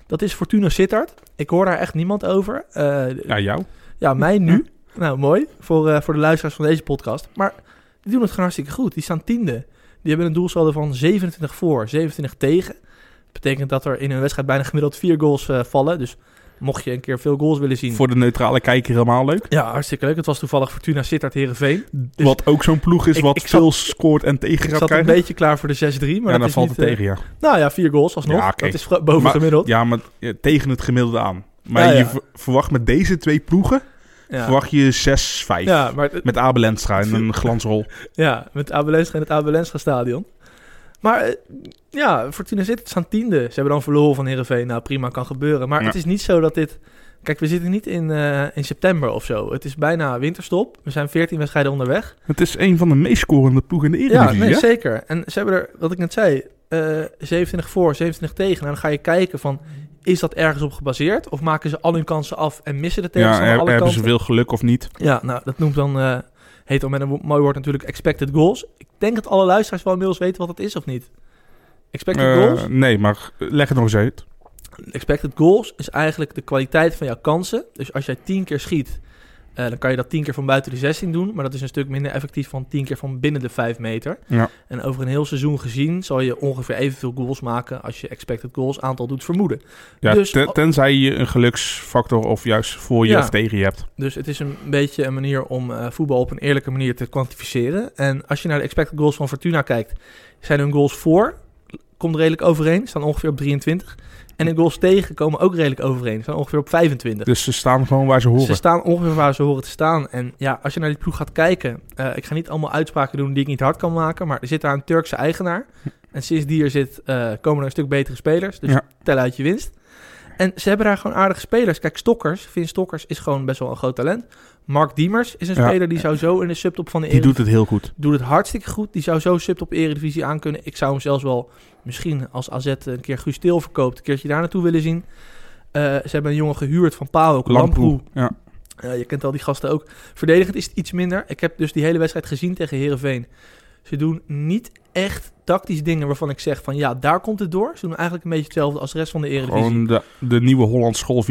Dat is Fortuna Sittard. Ik hoor daar echt niemand over. Eh, Ja, jou? ja, mij nu. Nou, mooi. Voor, eh, voor de luisteraars van deze podcast. Maar die doen het gewoon hartstikke goed. Die staan tiende. Die hebben een doelsaldo van 27 voor, 27 tegen. Betekent dat er in een wedstrijd bijna gemiddeld vier goals vallen. Dus mocht je een keer veel goals willen zien. Voor de neutrale kijker helemaal leuk. Ja, hartstikke leuk. Het was toevallig Fortuna Sittard Herenveen. Dus wat ook zo'n ploeg is ik- wat ik zat- veel scoort en tegen Ik gaat zat een beetje klaar voor de 6-3. Maar ja, dat dan is valt niet, het eh, tegen, ja. Nou ja, vier goals alsnog. Ja. Dat is boven Maar- gemiddeld. Ja, maar tegen het gemiddelde aan. Maar Ja, je ver- verwacht met deze twee ploegen, Ja. verwacht je 6-5. Ja, Met Abel Enstra in een glansrol. Ja, met Abelenscha in het Abelenscha stadion. Maar eh, ja, Fortuna Sittard staan tiende. Ze hebben dan verloren van Heerenveen. Nou, prima, kan gebeuren. Maar Ja. het is niet zo dat dit... Kijk, we zitten niet in, eh, in september of zo. Het is bijna winterstop. We zijn 14 wedstrijden onderweg. Het is een van de meest scorende ploegen in de Ja, Eredivisie. nee, hè? zeker. En ze hebben er, wat ik net zei, eh 27 voor, 27 tegen. Nou, dan ga je kijken van, is dat ergens op gebaseerd? Of maken ze al hun kansen af en missen de Ja, tegenstander er- alle hebben ze veel geluk of niet? Ja, nou, dat noemt dan, heet dan met een mooi woord natuurlijk expected goals. Ik denk dat alle luisteraars wel inmiddels weten wat dat is of niet. Expected Eh, goals? nee, maar leg het nog eens uit. Expected goals is eigenlijk de kwaliteit van jouw kansen. Dus als jij 10 keer schiet, eh, dan kan je dat 10 keer van buiten de 16 doen. Maar dat is een stuk minder effectief van 10 keer van binnen de 5 meter. Ja. En over een heel seizoen gezien zal je ongeveer evenveel goals maken als je expected goals aantal doet vermoeden. Ja, Dus- ten- tenzij je een geluksfactor of juist voor je Ja. of tegen je hebt. Dus het is een beetje een manier om eh, voetbal op een eerlijke manier te kwantificeren. En als je naar de expected goals van Fortuna kijkt, zijn hun goals voor, komt redelijk overeen, staan ongeveer op 23. En de goals tegen komen ook redelijk overeen, staan ongeveer op 25. Dus ze staan gewoon waar ze horen. Ze staan ongeveer waar ze horen te staan. En ja, als je naar die ploeg gaat kijken, eh, ik ga niet allemaal uitspraken doen die ik niet hard kan maken, maar er zit daar een Turkse eigenaar. En sinds die er zit, eh, komen er een stuk betere spelers. Dus Ja. tel uit je winst. En ze hebben daar gewoon aardige spelers. Kijk, Stokkers, Vin Stokkers is gewoon best wel een groot talent. Mark Diemers is een Ja. speler die zou zo in de subtop van de Die doet het heel goed. doet het hartstikke goed. Die zou zo subtop Eredivisie aan kunnen. Ik zou hem zelfs wel misschien als AZ een keer Guus Til verkoopt... een keertje daar naartoe willen zien. Eh, ze hebben een jongen gehuurd van PAOK, Lamproe. Ja. Je kent al die gasten ook. Verdedigend is het iets minder. Ik heb dus die hele wedstrijd gezien tegen Herenveen. Ze doen niet echt tactisch dingen waarvan ik zeg van ja, daar komt het door. Ze doen eigenlijk een beetje hetzelfde als de rest van de Eredivisie. Gewoon de, de nieuwe Holland School 4-3-3.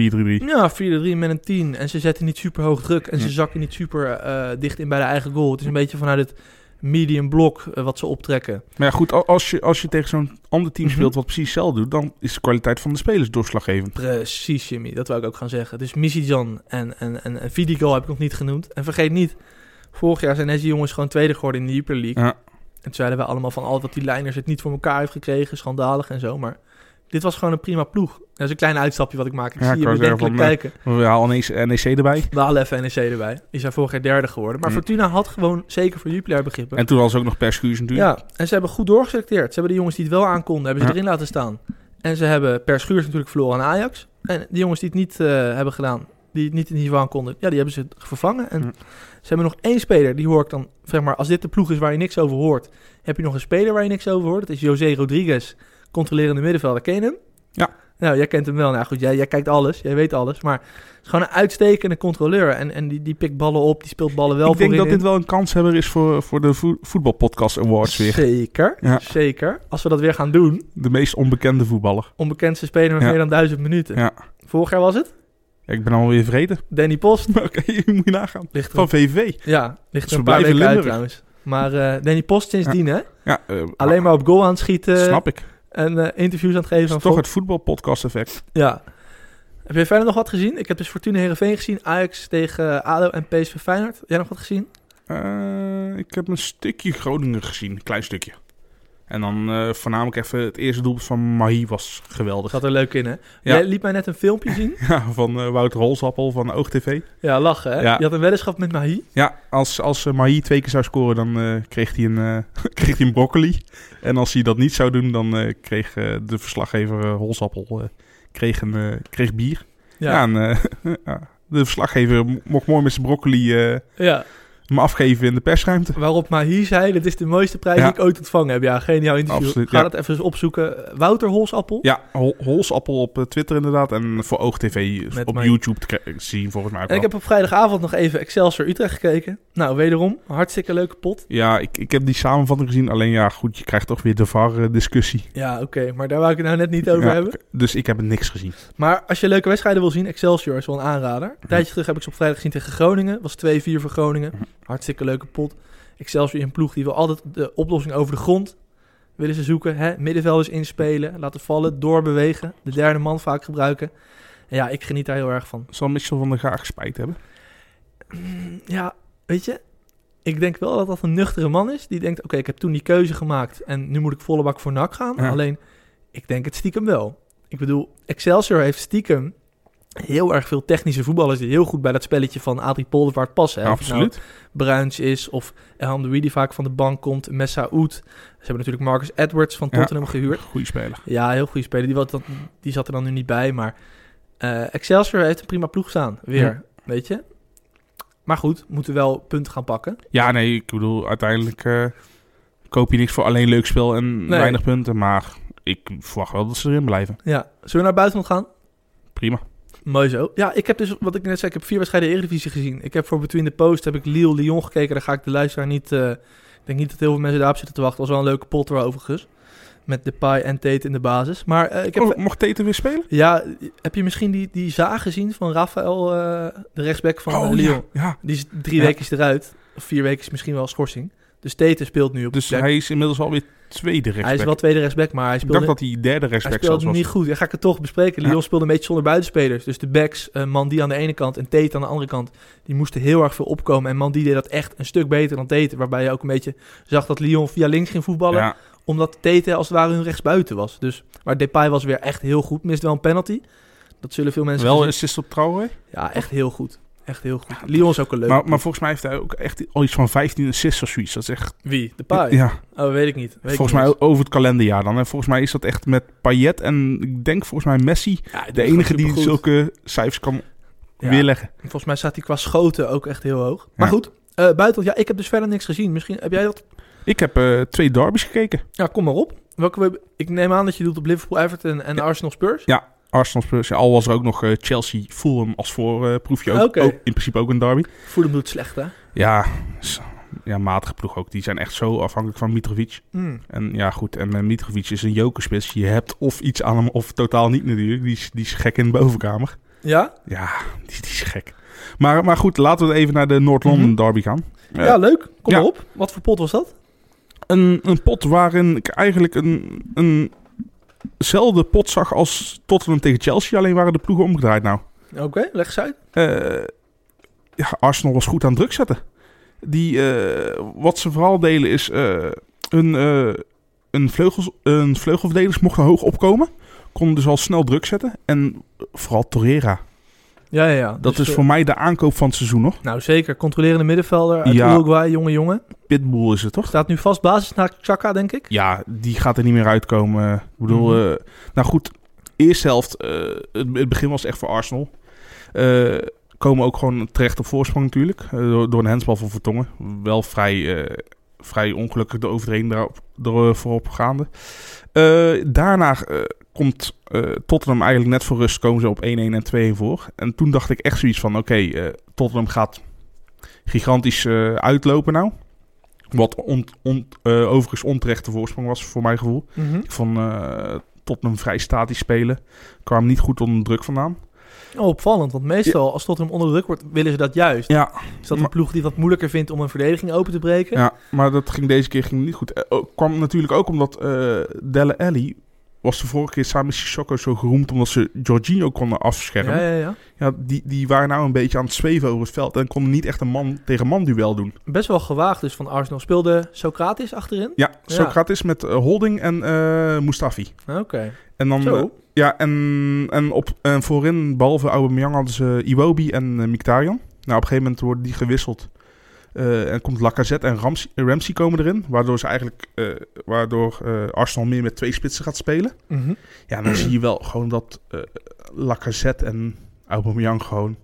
Ja, 4-3 met een 10. En ze zetten niet super hoog druk. En ze zakken niet super eh, dicht in bij de eigen goal. Het is een beetje vanuit het medium blok eh, wat ze optrekken. Maar ja, goed, als je, als je tegen zo'n ander team Mhm. speelt wat precies hetzelfde doet, dan is de kwaliteit van de spelers doorslaggevend. Precies, Jimmy. Dat wou ik ook gaan zeggen. Dus Misijan en, en, en, en Vidigal heb ik nog niet genoemd. En vergeet niet, vorig jaar zijn deze jongens gewoon tweede geworden in de Jupiler League. Ja. En toen zeiden we allemaal van al wat die lijners het niet voor elkaar heeft gekregen. Schandalig en zo. Maar dit was gewoon een prima ploeg. Dat is een klein uitstapje wat ik maak. Ik Ja, zie je bedenkelijk kijken. We halen NEC erbij. We halen even NEC erbij. Die zijn vorig jaar derde geworden. Maar Hm. Fortuna had gewoon zeker voor Jupiler begrippen. En toen was ook nog per Schuurs natuurlijk. Ja, en ze hebben goed doorgeselecteerd. Ze hebben de jongens die het wel aankonden, hebben ze Ja. erin laten staan. En ze hebben per Schuurs natuurlijk verloren aan Ajax. En die jongens die het niet eh, hebben gedaan, die het niet in niveau aankonden, ja, die hebben ze vervangen. En Ja. ze hebben nog één speler, die hoor ik dan, zeg maar, als dit de ploeg is waar je niks over hoort, heb je nog een speler waar je niks over hoort. Dat is José Rodriguez, controlerende middenvelder. Ken je hem? Ja. Nou, jij kent hem wel. Nou goed, jij, jij kijkt alles, jij weet alles. Maar het is gewoon een uitstekende controleur. En, en die, die pikt ballen op, die speelt ballen wel ik denk dat in. dit wel een kanshebber is voor, voor de vo- voetbalpodcast awards weer. Zeker, Ja. zeker. Als we dat weer gaan doen, De meest onbekende voetballer. onbekendste speler met Ja. meer dan duizend minuten. Ja. Vorig jaar was het? Ja, ik ben alweer vergeten. Danny Post. Oké, moet je nagaan. Ligt Van VVV. ja, ligt er een paar blijven weken uit trouwens. Maar eh, Danny Post sindsdien, hè? Ja, eh, Alleen maar op goal aan het schieten. Snap ik. En eh, interviews aan het geven. Aan is toch het voetbalpodcast effect. Ja. Heb je verder nog wat gezien? Ik heb dus Fortuna Heerenveen gezien. Ajax tegen ADO en PSV Feyenoord. Jij nog wat gezien? Ik heb een stukje Groningen gezien. Een klein stukje. En dan eh, voornamelijk even het eerste doelpunt van Mahi was geweldig. Zat er leuk in, hè? Ja. Jij liet mij net een filmpje zien. Ja, van eh, Wouter Holsappel van OogTV. Ja, lachen, hè? Ja. Je had een weddenschap met Mahi. Ja, als, als eh, Mahi twee keer zou scoren, dan kreeg, hij een, kreeg hij een broccoli. En als hij dat niet zou doen, dan kreeg de verslaggever Holsappel kreeg een, kreeg bier. Ja, en de verslaggever mo- mocht mooi met zijn broccoli ja. Me afgeven in de persruimte. Waarop Mahi zei, dit is de mooiste prijs Ja. die ik ooit ontvangen heb. Ja, geniaal interview. Absoluut, Ga ja. dat even eens opzoeken. Wouter Holsappel. Ja, Hol- Holsappel op eh, Twitter inderdaad. En voor OogTV Met op. YouTube te zien volgens mij ook En ik heb op vrijdagavond nog even Excelsior Utrecht gekeken. Nou, wederom, hartstikke leuke pot. Ja, ik, ik heb die samenvatting gezien. Alleen ja, goed, je krijgt toch weer de VAR-discussie. Ja, oké, maar daar wou ik het nou net niet over hebben. Dus ik heb niks gezien. Maar als je leuke wedstrijden wil zien, Excelsior is wel een aanrader. Een tijdje terug heb ik ze op vrijdag gezien tegen Groningen. Was 2-4 voor Groningen. Hartstikke leuke pot. Excelsior in een ploeg die wil altijd de oplossing over de grond willen ze zoeken. Hè? Middenvelders inspelen, laten vallen, doorbewegen. De derde man vaak gebruiken. En ja, ik geniet daar heel erg van. Zal Mitchell van der Gaag spijt hebben? Mm, Ja, weet je, ik denk wel dat dat een nuchtere man is. Die denkt, oké, ik heb toen die keuze gemaakt en nu moet ik volle bak voor NAC gaan. Ja. Alleen, ik denk het stiekem wel. Ik bedoel, Excelsior heeft stiekem heel erg veel technische voetballers die heel goed bij dat spelletje van Adrie Poldervaart passen. Hè? Of nou Absoluut. Bruins is of Elham de die vaak van de bank komt, Messa Oet. Ze hebben natuurlijk Marcus Edwards van Ja. Tottenham gehuurd. Goeie speler. Ja, heel goede speler. Die, wat, die zat er dan nu niet bij. Maar eh, Excelsior heeft een prima ploeg staan. Weer, Ja. weet je. Maar goed, moeten wel punten gaan pakken. Ja, nee, ik bedoel, uiteindelijk eh, koop je niks voor alleen leuk spel en Nee. weinig punten. Maar ik verwacht wel dat ze erin blijven. Ja, zullen we naar buitenland gaan? Prima. Mooi zo. Ja, ik heb dus, wat ik net zei, ik heb vier wedstrijden Eredivisie gezien. Ik heb voor Between the Post, heb ik Lille Lyon gekeken. Daar ga ik de luisteraar niet... eh, ik denk niet dat heel veel mensen daarop zitten te wachten. was wel een leuke pot er overigens. Met Depay en Tate in de basis. Maar eh, ik heb... Oh, mocht Teten weer spelen? Ja, heb je misschien die, die zaag gezien van Rafael, eh, de rechtsback van eh, Lyon? ja, ja. Die is drie Ja. weken is eruit. Of vier weken is misschien wel schorsing. Dus Tete speelt nu op Dus hij is inmiddels alweer tweede rechtsback. Hij is wel tweede rechtsback, maar hij ik speelde, dacht dat hij derde hij rechtsback speelde zelfs was. niet goed. Dan ga ik het toch bespreken. Ja. Lyon speelde een beetje zonder buitenspelers. Dus de backs, eh Mandy aan de ene kant en Tate aan de andere kant, die moesten heel erg veel opkomen. En Mandy deed dat echt een stuk beter dan Tate. Waarbij je ook een beetje zag dat Lyon via links ging voetballen. Ja, Omdat Tate als het ware hun rechtsbuiten was. Dus, maar Depay was weer echt heel goed. Mist wel een penalty. Dat zullen veel mensen wel gezien- assist op Traoré. Ja, echt heel goed. Echt heel goed. Lyon is ook een leuk. Maar, maar volgens mij heeft hij ook echt al iets van 15 assists of zoiets. Dat is echt... Wie? Depay? Ja, Oh, weet ik niet. Weet volgens mij over het kalenderjaar dan. En volgens mij is dat echt met Payet en ik denk volgens mij Messi Ja, de enige die zulke cijfers kan Ja, weerleggen. Volgens mij staat hij qua schoten ook echt heel hoog. Maar Ja. goed, eh buiten, ja, ik heb dus verder niks gezien. Misschien heb jij dat? Ik heb eh, twee derbies gekeken. Ja, kom maar op. Welke we, ik neem aan dat je doet op Liverpool, Everton en. Arsenal Spurs. Ja, Arsenal. Ja, al was er ook nog eh, Chelsea Fulham als voorproefje. ook, Oké. ook in principe ook een derby. Fulham doet slecht, hè? Ja, ja, matige ploeg ook. Die zijn echt zo afhankelijk van Mitrovic. Hmm. En ja, goed. En uh, Mitrovic is een jokerspits. Je hebt of iets aan hem of totaal niet natuurlijk. Die is, die is gek in de bovenkamer. Ja? Ja, die, die is gek. Maar, maar goed, laten we even naar de Noord-London Mhm. derby gaan. Eh, ja, leuk. Kom ja. maar op. Wat voor pot was dat? een, een pot waarin ik eigenlijk een, een zelfde pot zag als Tottenham tegen Chelsea. Alleen waren de ploegen omgedraaid nou. Oké, leg eens uit. Eh, ja, Arsenal was goed aan druk zetten. Die, eh, wat ze vooral delen is eh hun, een, vleugels, een vleugelverdedigers mochten hoog opkomen. Konden dus al snel druk zetten. En vooral Torreira. Ja, ja, ja. Dat Dus, is eh, voor mij de aankoop van het seizoen nog. Nou, zeker. Controlerende middenvelder uit Ja. Uruguay, jonge jongen. Pitbull is het toch? Staat nu vast basis naar Chaka, denk ik. Ja, die gaat er niet meer uitkomen. Ik bedoel, Mhm. eh, nou goed, eerste helft, eh, het, het begin was echt voor Arsenal. Eh, komen ook gewoon terecht op voorsprong natuurlijk, eh, door, door een hensbal van Vertongen. Wel vrij, eh, vrij ongelukkig de overtreding daarop, door, gaande. Eh, daarna eh, komt eh, Tottenham eigenlijk net voor rust, komen ze op 1-1 en 2-1 voor. En toen dacht ik echt zoiets van, oké, eh, Tottenham gaat gigantisch eh, uitlopen nou. Wat on, on, overigens onterechte voorsprong was voor mijn gevoel. Ik vond eh Tottenham vrij statisch spelen. Kwam niet goed onder druk vandaan. Oh, opvallend, want meestal als Tottenham onder druk wordt, willen ze dat juist. Ja, Is dat een maar- ploeg die wat moeilijker vindt om een verdediging open te breken? ja maar dat ging deze keer ging niet goed. Ook- kwam natuurlijk ook omdat eh Delle Alli was de vorige keer samen met Sissoko zo geroemd omdat ze Jorginho konden afschermen. ja, Ja, ja, ja. die, die waren nou een beetje aan het zweven over het veld en konden niet echt een man tegen man duel doen. Best wel gewaagd dus van Arsenal. Speelde Socrates achterin? Ja, Socrates met eh, Holding en eh Mustafi. Oké. En dan, Zo. eh, ja, en, en, op, en voorin, behalve Aubameyang, hadden ze Iwobi en Mkhitaryan. Nou, op een gegeven moment worden die gewisseld. Eh, en komt Lacazette en Ramsey, Ramsey komen erin. Waardoor, ze eigenlijk, eh, waardoor eh, Arsenal meer met twee spitsen gaat spelen. Mhm. Ja, dan zie je wel gewoon dat eh Lacazette en Aubameyang gewoon...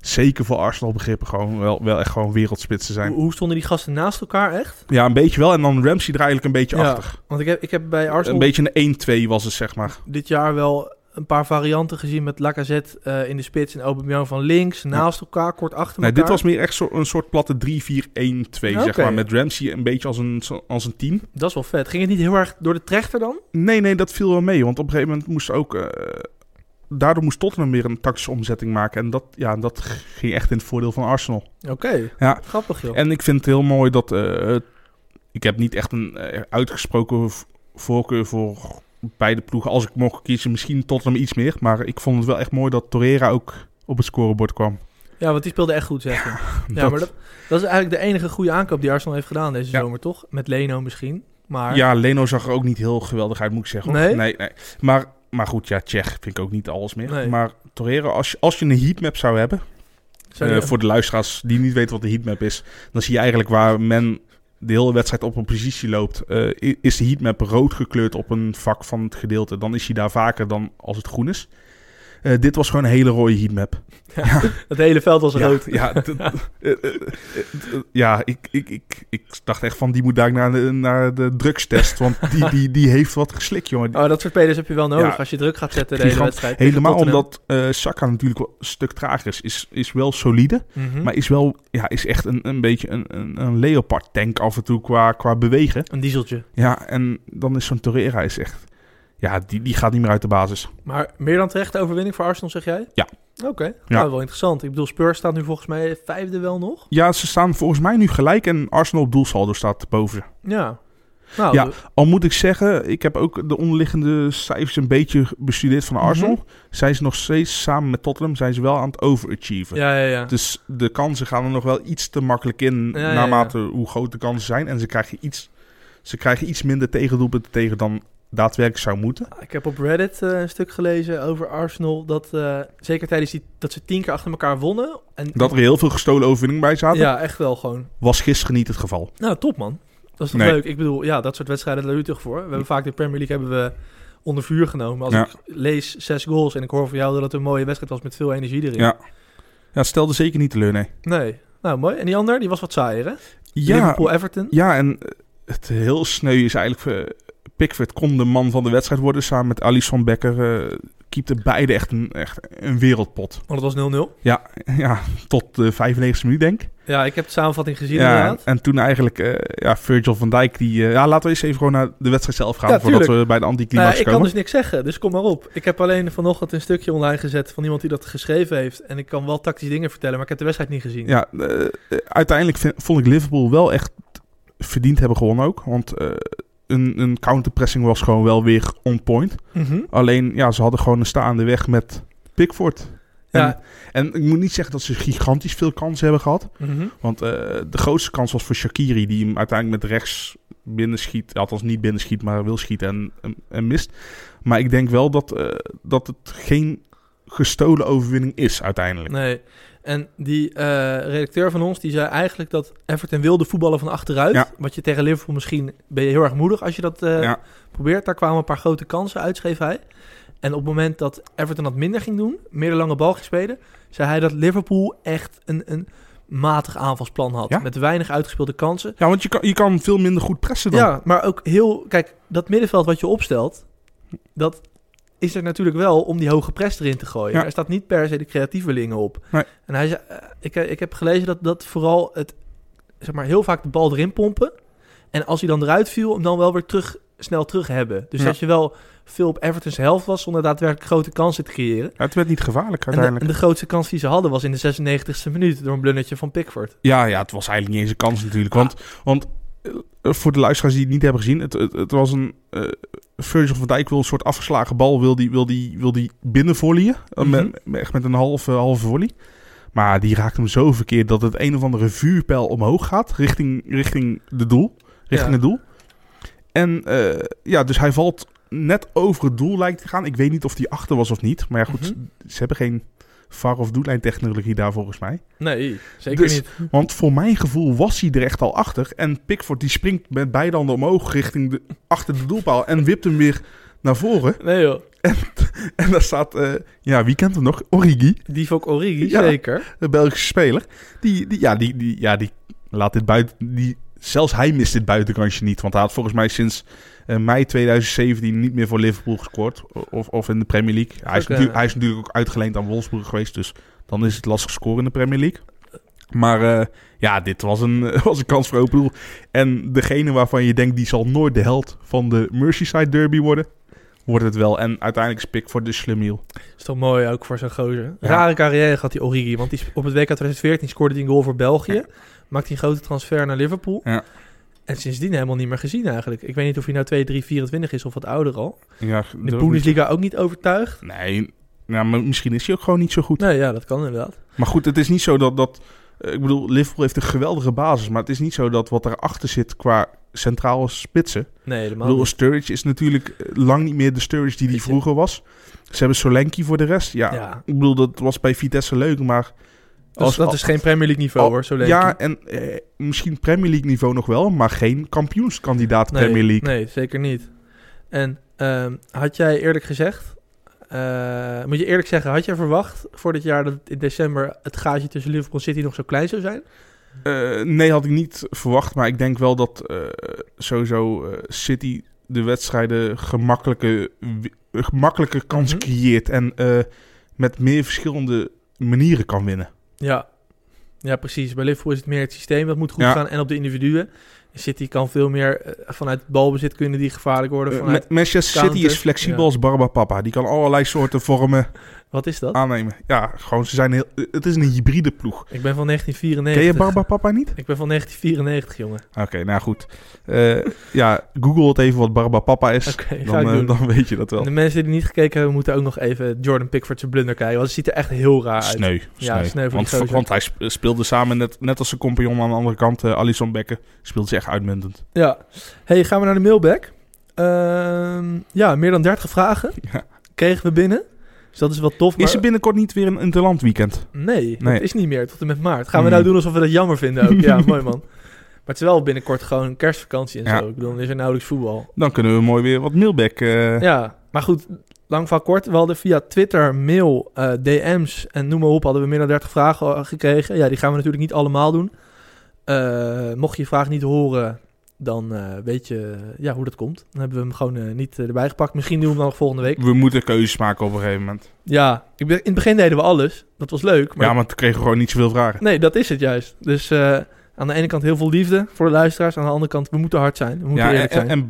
Zeker voor Arsenal begrippen gewoon wel, wel echt gewoon wereldspitsen zijn. Hoe, hoe stonden die gasten naast elkaar echt? Ja, een beetje wel. En dan Ramsey er eigenlijk een beetje Ja. achter. Want ik heb, ik heb bij Arsenal Een beetje een 1-2 was het, zeg maar. dit jaar wel een paar varianten gezien met Lacazette eh, in de spits en Aubameyang van links, naast elkaar, kort achter Nee, elkaar. dit was meer echt zo, een soort platte 3-4-1-2, zeg maar. Met Ramsey een beetje als een, als een team. Dat is wel vet. Ging het niet heel erg door de trechter dan? Nee, nee, dat viel wel mee. Want op een gegeven moment moest ook... eh, daardoor moest Tottenham weer een tactische omzetting maken. En dat, ja, dat ging echt in het voordeel van Arsenal. Oké, Ja. grappig joh. En ik vind het heel mooi dat... eh, ik heb niet echt een uitgesproken voorkeur voor beide ploegen. Als ik mocht kiezen, misschien Tottenham iets meer. Maar ik vond het wel echt mooi dat Torreira ook op het scorebord kwam. Ja, want die speelde echt goed, zeg je. Ja, Dat- maar dat, dat is eigenlijk de enige goede aankoop die Arsenal heeft gedaan deze Ja. zomer, toch? Met Leno misschien. Maar Ja, Leno zag er ook niet heel geweldig uit, moet ik zeggen. Nee? Nee, nee. Maar, maar goed, ja, Tsjech vind ik ook niet alles meer. Nee. Maar Torreira, als je, als je een heatmap zou hebben... zou eh, voor de luisteraars die niet weten wat de heatmap is... dan zie je eigenlijk waar men de hele wedstrijd op een positie loopt... eh, is de heatmap rood gekleurd op een vak van het gedeelte. Dan is hij daar vaker dan als het groen is. Eh, dit was gewoon een hele rode heatmap. het hele veld was Ja, rood. ja, eh, eh, ja ik, ik, ik, ik dacht echt van die moet daar naar de, naar de drugstest. Want die, die, die heeft wat geslikt, jongen. Oh, dat soort spelers heb je wel nodig Ja. als je druk gaat zetten de hele wedstrijd. Helemaal omdat eh Saka natuurlijk wel een stuk trager is. Is, is wel solide, Mhm. maar is wel ja, is echt een, een beetje een, een, een leopard tank af en toe qua, qua bewegen. Een dieseltje. Ja, en dan is zo'n Torreira is echt... Ja, die, die gaat niet meer uit de basis. Maar meer dan terecht overwinning voor Arsenal, zeg jij? Ja. Oké, nou wel interessant. Ik bedoel, Spurs staat nu volgens mij vijfde wel nog. Ja, ze staan volgens mij nu gelijk en Arsenal op doelsaldo staat boven. Ja. Nou, Ja. Al moet ik zeggen, ik heb ook de onderliggende cijfers een beetje bestudeerd van Arsenal. Mhm. Zijn ze nog steeds samen met Tottenham, zijn ze wel aan het overachieven. ja, ja, ja. Dus de kansen gaan er nog wel iets te makkelijk in, Ja, ja, naarmate hoe groot de kansen zijn. En ze krijgen iets, ze krijgen iets minder tegendoelpunten tegen dan daadwerkelijk zou moeten. Ik heb op Reddit eh, een stuk gelezen over Arsenal. Dat eh, zeker tijdens die, dat ze tien keer achter elkaar wonnen. En, Dat er heel veel gestolen overwinningen bij zaten, Ja, echt wel gewoon. was gisteren niet het geval. Nou, top man. Dat is toch Nee. leuk? Ik bedoel, ja, dat soort wedstrijden, daar doe je toch voor. We hebben vaak de Premier League hebben we onder vuur genomen. Als Ja. ik lees zes goals en ik hoor van jou dat het een mooie wedstrijd was met veel energie erin. Ja. Ja, stelde zeker niet teleur, nee. Nee. Nou, mooi. En die ander, die was wat saaier, hè? Ja, Liverpool-Everton. ja en eh, het heel sneu is eigenlijk... Pickford kon de man van de wedstrijd worden samen met Alisson Becker. eh keepte beide echt een, echt een wereldpot. Want het was 0-0. Ja, ja, tot de 95e minuut denk ik. Ja, ik heb de samenvatting gezien Ja, en, inderdaad. en toen eigenlijk, eh, ja, Virgil van Dijk, die... eh, ja, laten we eens even gewoon naar de wedstrijd zelf gaan, Ja, voordat we bij de Nou, anticlimax ja, ik kan komen. dus niks zeggen, dus kom maar op. Ik heb alleen vanochtend een stukje online gezet van iemand die dat geschreven heeft. En ik kan wel tactische dingen vertellen, maar ik heb de wedstrijd niet gezien. Ja, uiteindelijk vind- vond ik Liverpool wel echt verdiend hebben gewonnen ook. Want een, een counterpressing was gewoon wel weer on point. Mhm. Alleen, ja, ze hadden gewoon een staande weg met Pickford. En, Ja. en ik moet niet zeggen dat ze gigantisch veel kansen hebben gehad. Mhm. Want eh, de grootste kans was voor Shakiri, die hem uiteindelijk met rechts binnenschiet. Althans niet binnenschiet, maar wil schieten en, en, en mist. Maar ik denk wel dat, eh, dat het geen gestolen overwinning is uiteindelijk. Nee. En die eh, redacteur van ons, die zei eigenlijk dat Everton wilde voetballen van achteruit. Ja. Wat je tegen Liverpool misschien ben je heel erg moedig als je dat eh, Ja. probeert. Daar kwamen een paar grote kansen uit, schreef hij. En op het moment dat Everton dat minder ging doen, meer de lange bal ging spelen, zei hij dat Liverpool echt een, een matig aanvalsplan had. Ja. Met weinig uitgespeelde kansen. Ja, want je kan, je kan veel minder goed pressen dan. Ja, maar ook heel... Kijk, dat middenveld wat je opstelt, dat is er natuurlijk wel om die hoge press erin te gooien. Ja. Er staat niet per se de creatievelingen op. Nee. En hij zei, eh, ik, ik heb gelezen dat, dat vooral het, zeg maar, heel vaak de bal erin pompen. En als hij dan eruit viel, hem dan wel weer terug, snel terug hebben. Dus Ja. dat je wel veel op Everton's helft was, zonder daadwerkelijk grote kansen te creëren. Ja, het werd niet gevaarlijk En de, uiteindelijk. en de grootste kans die ze hadden was in de 96e minuut door een blundertje van Pickford. Ja, ja, het was eigenlijk niet eens een kans natuurlijk. Want, want eh, voor de luisteraars die het niet hebben gezien, het, het, het was een... eh Virgil van Dijk wil een soort afgeslagen bal, wil die, wil die, wil die binnenvolleyen. Eh, Mhm. met, met- echt met een halve, halve volley. Maar die raakt hem zo verkeerd dat het een of andere vuurpijl omhoog gaat, richting, richting de doel. Richting Ja. het doel. En eh, ja, dus hij valt net over het doel lijkt te gaan. Ik weet niet of die achter was of niet. Maar ja, goed, Mhm. ze hebben geen VAR of doellijntechnologie daar volgens mij. Nee, zeker Dus- niet. Want voor mijn gevoel was hij er echt al achter. En Pickford die springt met beide handen omhoog richting de, achter de doelpaal. En wipt hem weer naar voren. Nee joh. En daar staat, eh, ja, wie kent hem nog? Origi, Divock Origi, Ja. zeker. de Belgische speler. Die, die, ja, die, die, ja, die laat dit buiten... Die, zelfs hij mist dit buitenkantje niet. Want hij had volgens mij sinds eh, mei 2017 niet meer voor Liverpool gescoord. Of, of in de Premier League. Hij is, eh, natuurlijk, hij is natuurlijk ook uitgeleend aan Wolfsburg geweest. Dus dan is het lastig scoren in de Premier League. Maar eh, ja, dit was een, was een kans voor open doel. En degene waarvan je denkt, die zal nooit de held van de Merseyside Derby worden, wordt het wel. En uiteindelijk is Pickford de slimiel. Is toch mooi ook voor zo'n gozer. Ja. Rare carrière had die Origi. Want die, op het WK 2014 scoorde hij een goal voor België. Ja. Maakte hij een grote transfer naar Liverpool. Ja. En sindsdien helemaal niet meer gezien eigenlijk. Ik weet niet of hij nou 2, 3, 24 is of wat ouder al. Ja, De Bundesliga ook niet overtuigd. Nee, nou, maar misschien is hij ook gewoon niet zo goed. Nee, ja, dat kan inderdaad. Maar goed, het is niet zo dat... dat eh, ik bedoel, Liverpool heeft een geweldige basis. Maar het is niet zo dat wat erachter zit qua centrale spitsen... Nee, Ik helemaal bedoel, niet. Sturridge is natuurlijk eh, lang niet meer de Sturridge die hij vroeger was. Ze hebben Solanke voor de rest. Ja, Ja. ik bedoel, dat was bij Vitesse leuk, maar... Dat, is, dat is geen Premier League niveau hoor, zo. Ja, en eh, misschien Premier League niveau nog wel, maar geen kampioenskandidaat nee, Premier League. Nee, zeker niet. En ehm, had jij eerlijk gezegd... eh, moet je eerlijk zeggen, had jij verwacht voor dit jaar dat in december het gaatje tussen Liverpool en City nog zo klein zou zijn? Eh, nee, had ik niet verwacht, maar ik denk wel dat eh, sowieso City de wedstrijden gemakkelijke, gemakkelijke kansen Mhm. creëert en met meer verschillende manieren kan winnen. Ja. ja, precies. Bij Liverpool is het meer het systeem dat moet goed gaan en op de individuen. City kan veel meer eh, vanuit balbezit kunnen die gevaarlijk worden. Eh, Vanuit, Manchester City is flexibel ja. als Barbapapa. Die kan allerlei soorten vormen wat is dat? aannemen. Ja, gewoon ze zijn heel. Het is een hybride ploeg. Ik ben van 1994. Ken je Barbapapa niet? Ik ben van 1994, jongen. Oké, nou goed. Eh, ja, google het even wat Barbapapa is. Dan, eh, dan weet je dat En wel. de mensen die niet gekeken hebben, moeten ook nog even Jordan Pickford zijn blunder kijken. Want het ziet er echt heel raar uit. Sneu. Ja, sneu. voor want, hij sp- speelde samen, net, net als zijn compagnon aan de andere kant, eh Alisson Becker, speelde ze uitmuntend. Ja. Hey, gaan we naar de mailback. Ehm, ja, meer dan 30 vragen Ja. kregen we binnen. Dus dat is wel tof. Maar... Is er binnenkort niet weer een interland weekend? Nee, Nee. dat is niet meer. Tot en met maart. Gaan we Hmm. nou doen alsof we dat jammer vinden ook? Ja, mooi man. Maar het is wel binnenkort gewoon kerstvakantie en Ja. zo. Ik bedoel, dan is er nauwelijks voetbal. Dan kunnen we mooi weer wat mailback. eh, Ja, maar goed. Lang van kort. We hadden via Twitter, mail, eh, DM's en noem maar op... hadden we meer dan 30 vragen gekregen. Ja, die gaan we natuurlijk niet allemaal doen. Eh, mocht je je vraag niet horen... dan eh, weet je ja, hoe dat komt. Dan hebben we hem gewoon eh, niet erbij gepakt. Misschien doen we hem dan nog volgende week. We moeten keuzes maken op een gegeven moment. Ja, ik ben, in het begin deden we alles. Dat was leuk. Maar ja, maar toen kregen we gewoon niet zoveel vragen. Nee, dat is het juist. Dus aan de ene kant heel veel liefde voor de luisteraars. Aan de andere kant, we moeten hard zijn. We moeten Ja, eerlijk zijn. en,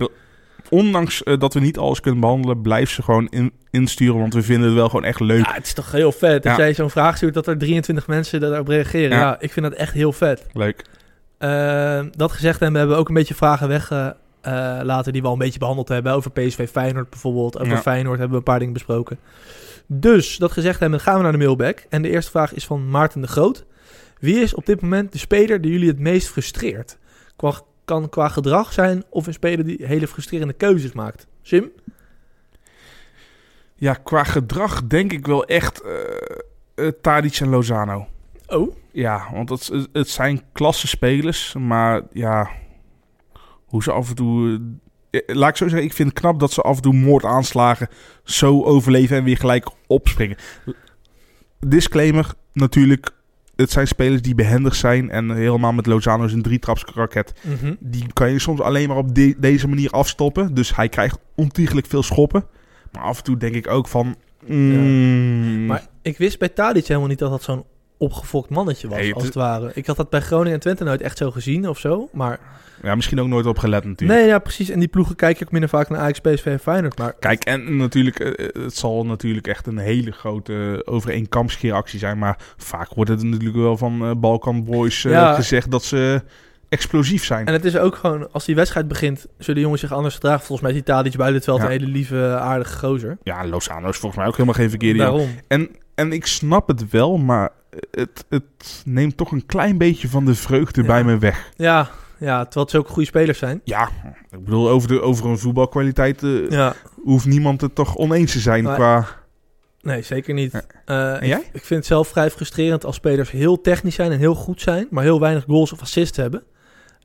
ondanks dat we niet alles kunnen behandelen, blijf ze gewoon in, insturen. Want we vinden het wel gewoon echt leuk. ja, het is toch heel vet. Ja. jij zo'n vraag stuurt dat er 23 mensen daarop reageren. Ja. Ja. ik vind dat echt heel vet. Leuk. Eh, dat gezegd hebben, hebben we ook een beetje vragen weggelaten die we al een beetje behandeld hebben. Over PSV Feyenoord bijvoorbeeld. Over Ja. Feyenoord hebben we een paar dingen besproken. Dus, dat gezegd hebben, gaan we naar de mailback. En de eerste vraag is van Maarten de Groot. Wie is op dit moment de speler die jullie het meest frustreert? Qua, kan qua gedrag zijn of een speler die hele frustrerende keuzes maakt. Sim? Ja, qua gedrag denk ik wel echt eh eh, Tadic en Lozano. Oh, Ja, want het, het zijn klasse spelers, maar ja, hoe ze af en toe... eh, Laat ik zo zeggen, ik vind het knap dat ze af en toe moordaanslagen zo overleven en weer gelijk opspringen. Disclaimer, natuurlijk, het zijn spelers die behendig zijn en helemaal met Lozano is een drietrapsraket. mhm. Die kan je soms alleen maar op de- deze manier afstoppen, dus hij krijgt ontiegelijk veel schoppen. Maar af en toe denk ik ook van... mm, maar ik wist bij Tadic helemaal niet dat dat zo'n opgefokt mannetje was, als het ware. Ik had dat bij Groningen en Twente nooit echt zo gezien of zo, maar... ja, misschien ook nooit op gelet natuurlijk. Nee, ja, precies. En die ploegen kijk ook minder vaak naar Ajax, PSV en Feyenoord. Maar Kijk, en natuurlijk, eh, eh, het zal natuurlijk echt een hele grote over één kam scheren actie zijn. Maar vaak wordt het natuurlijk wel van eh, Balkan Boys eh, Ja. gezegd dat ze explosief zijn. En het is ook gewoon, als die wedstrijd begint, zullen jongens zich anders gedragen. Volgens mij is die Tadic buiten het veld Ja. een hele lieve, aardige gozer. Ja, Lozano is volgens mij ook helemaal geen verkeerde. Daarom. En, en ik snap het wel, maar het, het neemt toch een klein beetje van de vreugde Ja. bij me weg. Ja, ja, terwijl het zulke goede spelers zijn. Ja, ik bedoel, over, de, over een voetbalkwaliteit eh, Ja, hoeft niemand het toch oneens te zijn Maar- qua... nee, zeker niet. Eh, En jij? Ik, ik vind het zelf vrij frustrerend als spelers heel technisch zijn en heel goed zijn, maar heel weinig goals of assists hebben.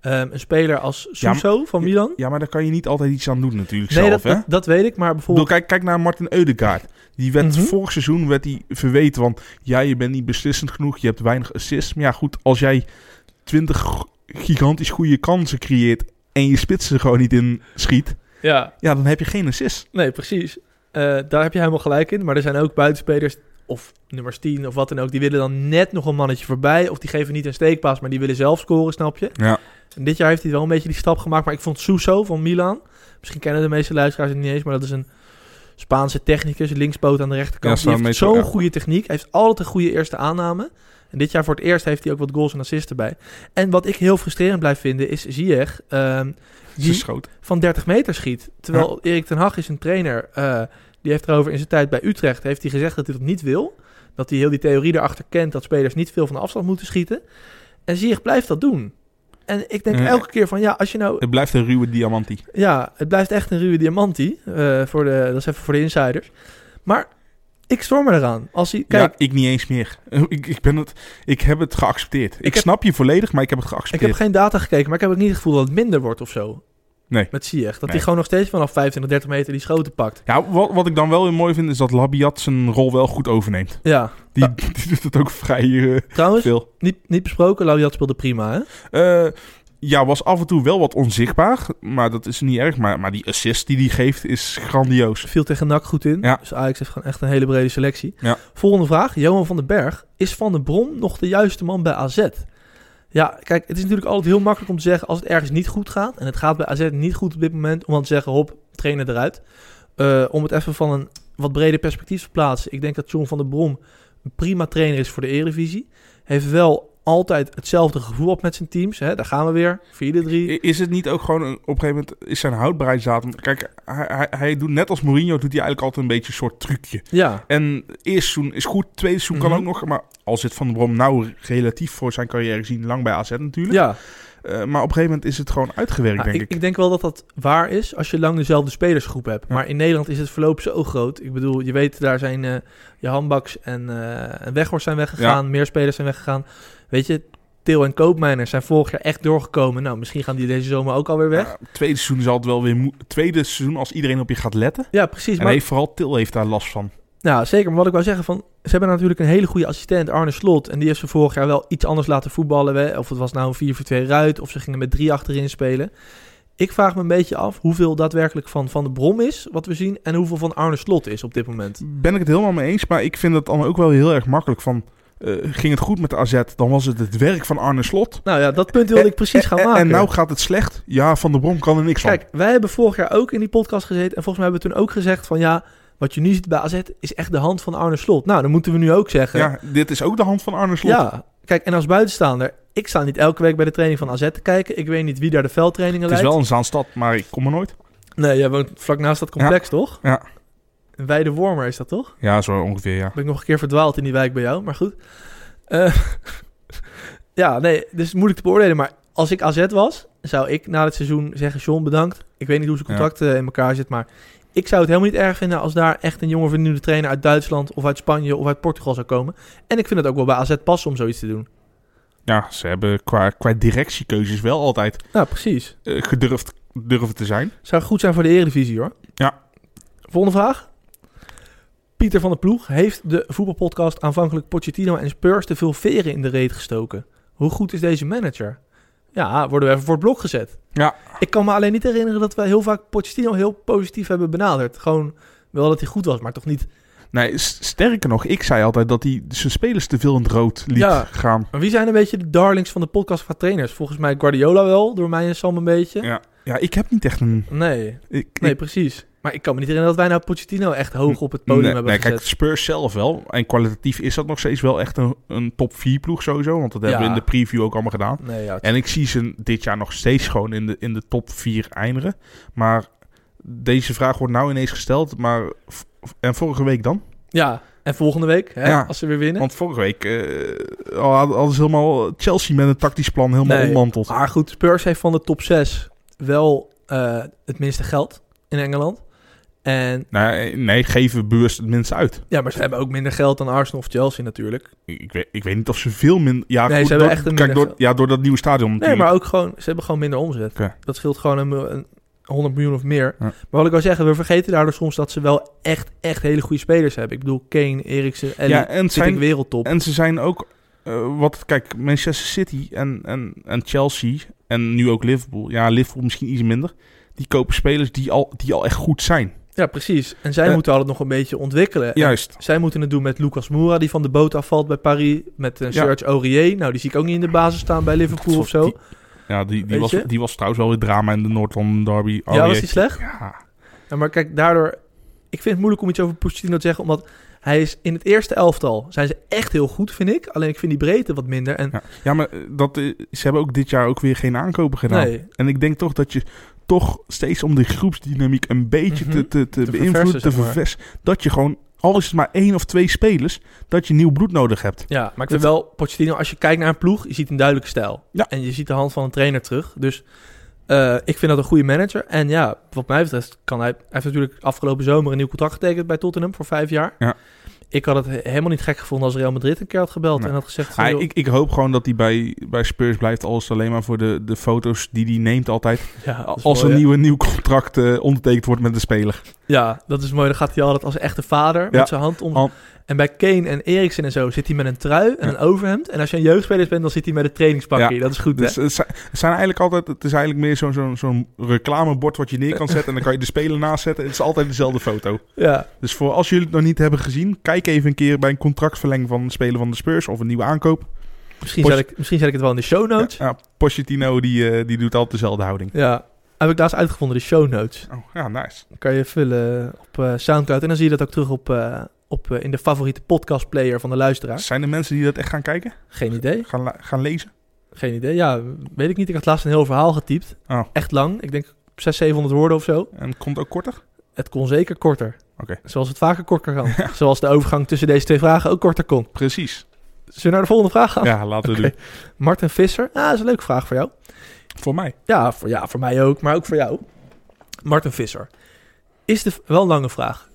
Ehm, een speler als Ja, Suso van Milan. Ja, maar daar kan je niet altijd iets aan doen natuurlijk nee, zelf, dat, hè? dat, dat weet ik, maar Ik bedoel, bijvoorbeeld... kijk, kijk naar Martin Eudegaard. Die werd Mhm. vorig seizoen werd hij verweten. Want ja, je bent niet beslissend genoeg. Je hebt weinig assists. Maar ja, goed, als jij 20 gigantisch goede kansen creëert. en je spits er gewoon niet in schiet. Ja, ja, dan heb je geen assist. Nee, precies. Eh, daar heb je helemaal gelijk in. Maar er zijn ook buitenspelers of nummers 10 of wat dan ook. Die willen dan net nog een mannetje voorbij. Of die geven niet een steekpaas, maar die willen zelf scoren, snap je? Ja. En dit jaar heeft hij wel een beetje die stap gemaakt. Maar ik vond Suso van Milan. Misschien kennen de meeste luisteraars het niet eens. Maar dat is een Spaanse technicus. Linkspoot aan de Ja, rechterkant. staan die heeft zo'n ja. goede techniek. Hij heeft altijd een goede eerste aanname. En dit jaar voor het eerst heeft hij ook wat goals en assists erbij. En wat ik heel frustrerend blijf vinden is Ziyech. Ze die, schoot. van 30 meter schiet. Terwijl Erik ten Hag is een trainer. eh, die heeft erover in zijn tijd bij Utrecht heeft hij gezegd dat hij dat niet wil. Dat hij heel die theorie erachter kent dat spelers niet veel van de afstand moeten schieten. En Ziyech blijft dat doen. En ik denk Ja. elke keer van ja, als je nou Het blijft een ruwe diamantie. ja, het blijft echt een ruwe diamantie. eh, voor de, dat is even voor de insiders. Maar ik storm me eraan. Als hij, kijk, ja, ik niet eens meer. Ik, ik, ben het, ik heb het geaccepteerd. Ik, heb- snap je volledig, maar ik heb het ik geaccepteerd. heb geen data gekeken, maar ik heb ook niet het gevoel dat het minder wordt of zo. Nee. Met Ziyech. Dat Nee. hij gewoon nog steeds vanaf 25, 30 meter die schoten pakt. Ja, wat, wat ik dan wel weer mooi vind, is dat Labiat zijn rol wel goed overneemt. Ja, Die, doet het ook vrij eh, trouwens, veel. niet, niet besproken. Laudiat speelde prima, hè? Eh, ja, was af en toe wel wat onzichtbaar. Maar dat is niet erg. Maar, maar die assist die hij geeft is grandioos. Viel tegen NAC goed in. Ja. Dus Ajax heeft gewoon echt een hele brede selectie. Ja. Volgende vraag. Johan van den Berg. Is Van den Brom nog de juiste man bij AZ? Ja, kijk, het is natuurlijk altijd heel makkelijk om te zeggen als het ergens niet goed gaat. En het gaat bij AZ niet goed op dit moment. Om dan te zeggen, hop, trainer eruit. Eh, om het even van een wat breder perspectief te plaatsen. Ik denk dat John van den Brom een prima trainer is voor de Eredivisie. Heeft wel altijd hetzelfde gevoel op met zijn teams. Hè? Daar gaan we weer. 4-3. I- Is het niet ook gewoon een- op een gegeven moment is zijn houdbaarheidsdatum. Kijk, hij, hij, hij doet net als Mourinho doet hij eigenlijk altijd een beetje een soort trucje. Ja, En eerste seizoen is goed, tweede seizoen Mhm. kan ook nog. Maar al zit Van der Brom nou relatief voor zijn carrière gezien lang bij AZ natuurlijk. ja. Eh, maar op een gegeven moment is het gewoon uitgewerkt, Ja, denk ik, ik. ik denk wel dat dat waar is als je lang dezelfde spelersgroep hebt. Ja. Maar in Nederland is het verloop zo groot. Ik bedoel, je weet, daar zijn eh je handbaks en, eh en Weghorst zijn weggegaan. Meer spelers zijn weggegaan. Weet je, Til en Koopmijners zijn vorig jaar echt doorgekomen. Nou, misschien gaan die deze zomer ook alweer weg. Ja, tweede seizoen zal het wel weer Tweede seizoen als iedereen op je gaat letten. Ja, precies. En Maar, heeft, vooral Til heeft daar last van. nou, zeker. Maar wat ik wou zeggen, van, ze hebben natuurlijk een hele goede assistent, Arne Slot. En die heeft ze vorig jaar wel iets anders laten voetballen. hè. Of het was nou een 4-4-2 ruit, of ze gingen met drie achterin spelen. Ik vraag me een beetje af hoeveel daadwerkelijk van Van de Brom is, wat we zien, en hoeveel van Arne Slot is op dit moment. Ben ik het helemaal mee eens, maar ik vind het dan ook wel heel erg makkelijk van... eh, ging het goed met de AZ, dan was het het werk van Arne Slot. Nou ja, dat punt wilde ik precies gaan En- maken. En nou gaat het slecht. Ja, Van der Brom kan er niks van. Kijk, wij hebben vorig jaar ook in die podcast gezeten. En volgens mij hebben we toen ook gezegd van ja, wat je nu ziet bij AZ is echt de hand van Arne Slot. Nou, dan moeten we nu ook zeggen. Ja, dit is ook de hand van Arne Slot. Ja, kijk, en als buitenstaander, ik sta niet elke week bij de training van AZ te kijken. Ik weet niet wie daar de veldtrainingen het is leidt. wel een Zaanstad, maar ik kom er nooit. Nee, jij woont vlak naast dat complex, toch? Ja. Weide Wormer is dat toch? Ja, zo ongeveer, ja. Ben ik nog een keer verdwaald in die wijk bij jou, maar goed. Eh, ja, nee, dus moeilijk te beoordelen. Maar als ik AZ was, zou ik na het seizoen zeggen... John, bedankt. Ik weet niet hoe zijn Ja. contract eh, in elkaar zit, maar... Ik zou het helemaal niet erg vinden als daar echt een jonge vernieuwde trainer uit Duitsland of uit Spanje of uit Portugal zou komen. En ik vind het ook wel bij AZ passen om zoiets te doen. Ja, ze hebben qua, qua directiekeuzes wel altijd Nou, precies. eh, gedurfd durven te zijn. Zou goed zijn voor de Eredivisie hoor. Ja. Volgende vraag. Pieter van der Ploeg heeft de voetbalpodcast aanvankelijk Pochettino en Spurs te veel veren in de reet gestoken. Hoe goed is deze manager? Ja, worden we even voor het blok gezet. Ja. Ik kan me alleen niet herinneren dat we heel vaak Pochettino heel positief hebben benaderd. Gewoon wel dat hij goed was, maar toch niet. Nee, sterker nog, ik zei altijd dat hij zijn spelers te veel in het rood liet Ja. gaan. Maar wie zijn een beetje de darlings van de podcast van trainers? Volgens mij Guardiola wel, door mij en Sam een beetje. Ja. ja, ik heb niet echt een... Nee, Ik, nee, ik- precies. Maar ik kan me niet herinneren dat wij nou Pochettino echt hoog op het podium nee, hebben nee, gezet. kijk, Spurs zelf wel. En kwalitatief is dat nog steeds wel echt een, een top 4 ploeg sowieso. Want dat hebben we in de preview ook allemaal gedaan. Nee, ja, En ik zie ze dit jaar nog steeds gewoon in de, in de top 4 eindigen. Maar deze vraag wordt nou ineens gesteld. Maar en vorige week dan? Ja, en volgende week, hè, Ja. als ze weer winnen. Want vorige week hadden hadden ze helemaal Chelsea met een tactisch plan helemaal Nee. ontmanteld. Maar goed, Spurs heeft van de top 6 wel eh, het minste geld in Engeland. En Nee, nee, geven bewust het minste uit. ja, maar ze hebben ook minder geld dan Arsenal of Chelsea natuurlijk. Ik, weet, ik weet niet of ze veel minder... Ja, Nee, goed, ze hebben door, echt een kijk, door, ja, door dat nieuwe stadion Nee, natuurlijk. maar ook gewoon, ze hebben gewoon minder omzet. Dat scheelt gewoon een, mil- een 100 miljoen of meer. Ja. Maar wat ik wil zeggen, we vergeten daardoor soms dat ze wel echt, echt hele goede spelers hebben. Ik bedoel, Kane, Eriksen, Ellie, Ja, en zijn- wereldtop. En ze zijn ook... eh, wat, kijk, Manchester City en, en, en Chelsea en nu ook Liverpool. Ja, Liverpool misschien iets minder. Die kopen spelers die al, die al echt goed zijn. Ja, precies. En zij Eh, moeten altijd nog een beetje ontwikkelen. En Juist. Zij moeten het doen met Lucas Moura, die van de boot afvalt bij Paris. Met een Ja. Serge Aurier. Nou, die zie ik ook niet in de basis staan bij Liverpool of zo. Die- Ja, die, die, was, die was trouwens wel weer drama in de Noord-London derby. Oh, ja, was jee. die slecht? Ja, Ja, maar kijk, daardoor... Ik vind het moeilijk om iets over Pochettino te zeggen, omdat hij is in het eerste elftal zijn ze echt heel goed, vind ik. Alleen ik vind die breedte wat minder. En Ja. ja maar eh, dat, eh, ze hebben ook dit jaar ook weer geen aankopen gedaan. nee, En ik denk toch dat je toch steeds om die groepsdynamiek een beetje Mhm. te, te, te, Te beïnvloeden, verversen, te zeg maar. verversen. Dat je gewoon, al is het maar één of twee spelers, dat je nieuw bloed nodig hebt. ja, maar ik vind wel Pochettino, als je kijkt naar een ploeg, je ziet een duidelijke stijl. Ja. En je ziet de hand van een trainer terug. Dus eh, ik vind dat een goede manager. En ja, wat mij betreft kan hij... Hij heeft natuurlijk afgelopen zomer een nieuw contract getekend bij Tottenham voor vijf jaar. Ja. Ik had het he- helemaal niet gek gevonden als Real Madrid een keer had gebeld Nee. en had gezegd... Ah, ik, ik hoop gewoon dat hij bij, bij Spurs blijft, al is het alleen maar voor de, de foto's die hij neemt altijd. ja, Als mooi, een nieuwe, nieuw contract eh, ondertekend wordt met de speler. Ja, dat is mooi. Dan gaat hij altijd als echte vader Ja. met zijn hand om. En bij Kane en Eriksen en zo zit hij met een trui en Ja. een overhemd. En als je een jeugdspeler bent, dan zit hij met een trainingspakje. Ja. Dat is goed, Dus hè? het zijn, eigenlijk altijd, het is eigenlijk meer zo'n zo'n zo'n reclamebord wat je neer kan zetten. En dan kan je de speler naast zetten. Het is altijd dezelfde foto. Ja, Dus voor als jullie het nog niet hebben gezien, kijk even een keer bij een contractverlenging van een speler van de Spurs of een nieuwe aankoop. misschien, Poch- zet ik, misschien zet ik het wel in de show notes. Ja, Pochettino die, eh, die doet altijd dezelfde houding. Ja. Heb ik laatst uitgevonden, de show notes. Oh, ja, nice. Dan kan je vullen op eh, Soundcloud. En dan zie je dat ook terug op, eh, op, eh, in de favoriete podcastplayer van de luisteraar. Zijn er mensen die dat echt gaan kijken? Geen idee. Gaan, gaan lezen? Geen idee. Ja, weet ik niet. Ik had laatst een heel verhaal getypt. Oh. Echt lang. Ik denk 600, 700 woorden of zo. En komt ook korter? Het kon zeker korter. Oké. Zoals het vaker korter kan. Zoals de overgang tussen deze twee vragen ook korter kon. Precies. Zullen we naar de volgende vraag gaan? Ja, laten we doen. Martin Visser. Ah, dat is een leuke vraag voor jou. Voor mij. Ja voor, ja, voor mij ook, maar ook voor jou. Martin Visser. Is de... Wel een lange vraag.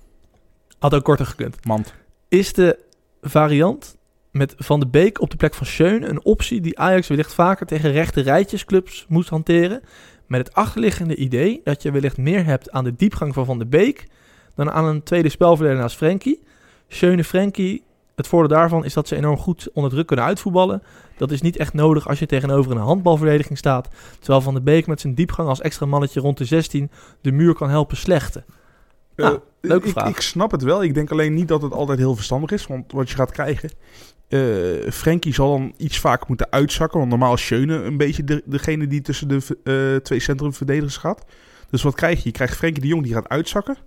Had ook korter gekund. Mand. Is de variant met Van de Beek op de plek van Schöne een optie die Ajax wellicht vaker tegen rechte rijtjesclubs moest hanteren? Met het achterliggende idee dat je wellicht meer hebt aan de diepgang van Van de Beek dan aan een tweede spelverdeler naast Frenkie. Schöne Frenkie Het voordeel daarvan is dat ze enorm goed onder druk kunnen uitvoetballen. Dat is niet echt nodig als je tegenover een handbalverdediging staat. Terwijl Van de Beek met zijn diepgang als extra mannetje rond de 16 de muur kan helpen slechten. Nou, Eh, leuke ik, vraag. ik snap het wel. Ik denk alleen niet dat het altijd heel verstandig is. Want wat je gaat krijgen... eh Frenkie zal dan iets vaker moeten uitzakken. Want normaal is Schöne een beetje de, degene die tussen de eh, twee centrumverdedigers gaat. Dus wat krijg je? Je krijgt Frenkie de Jong die gaat uitzakken.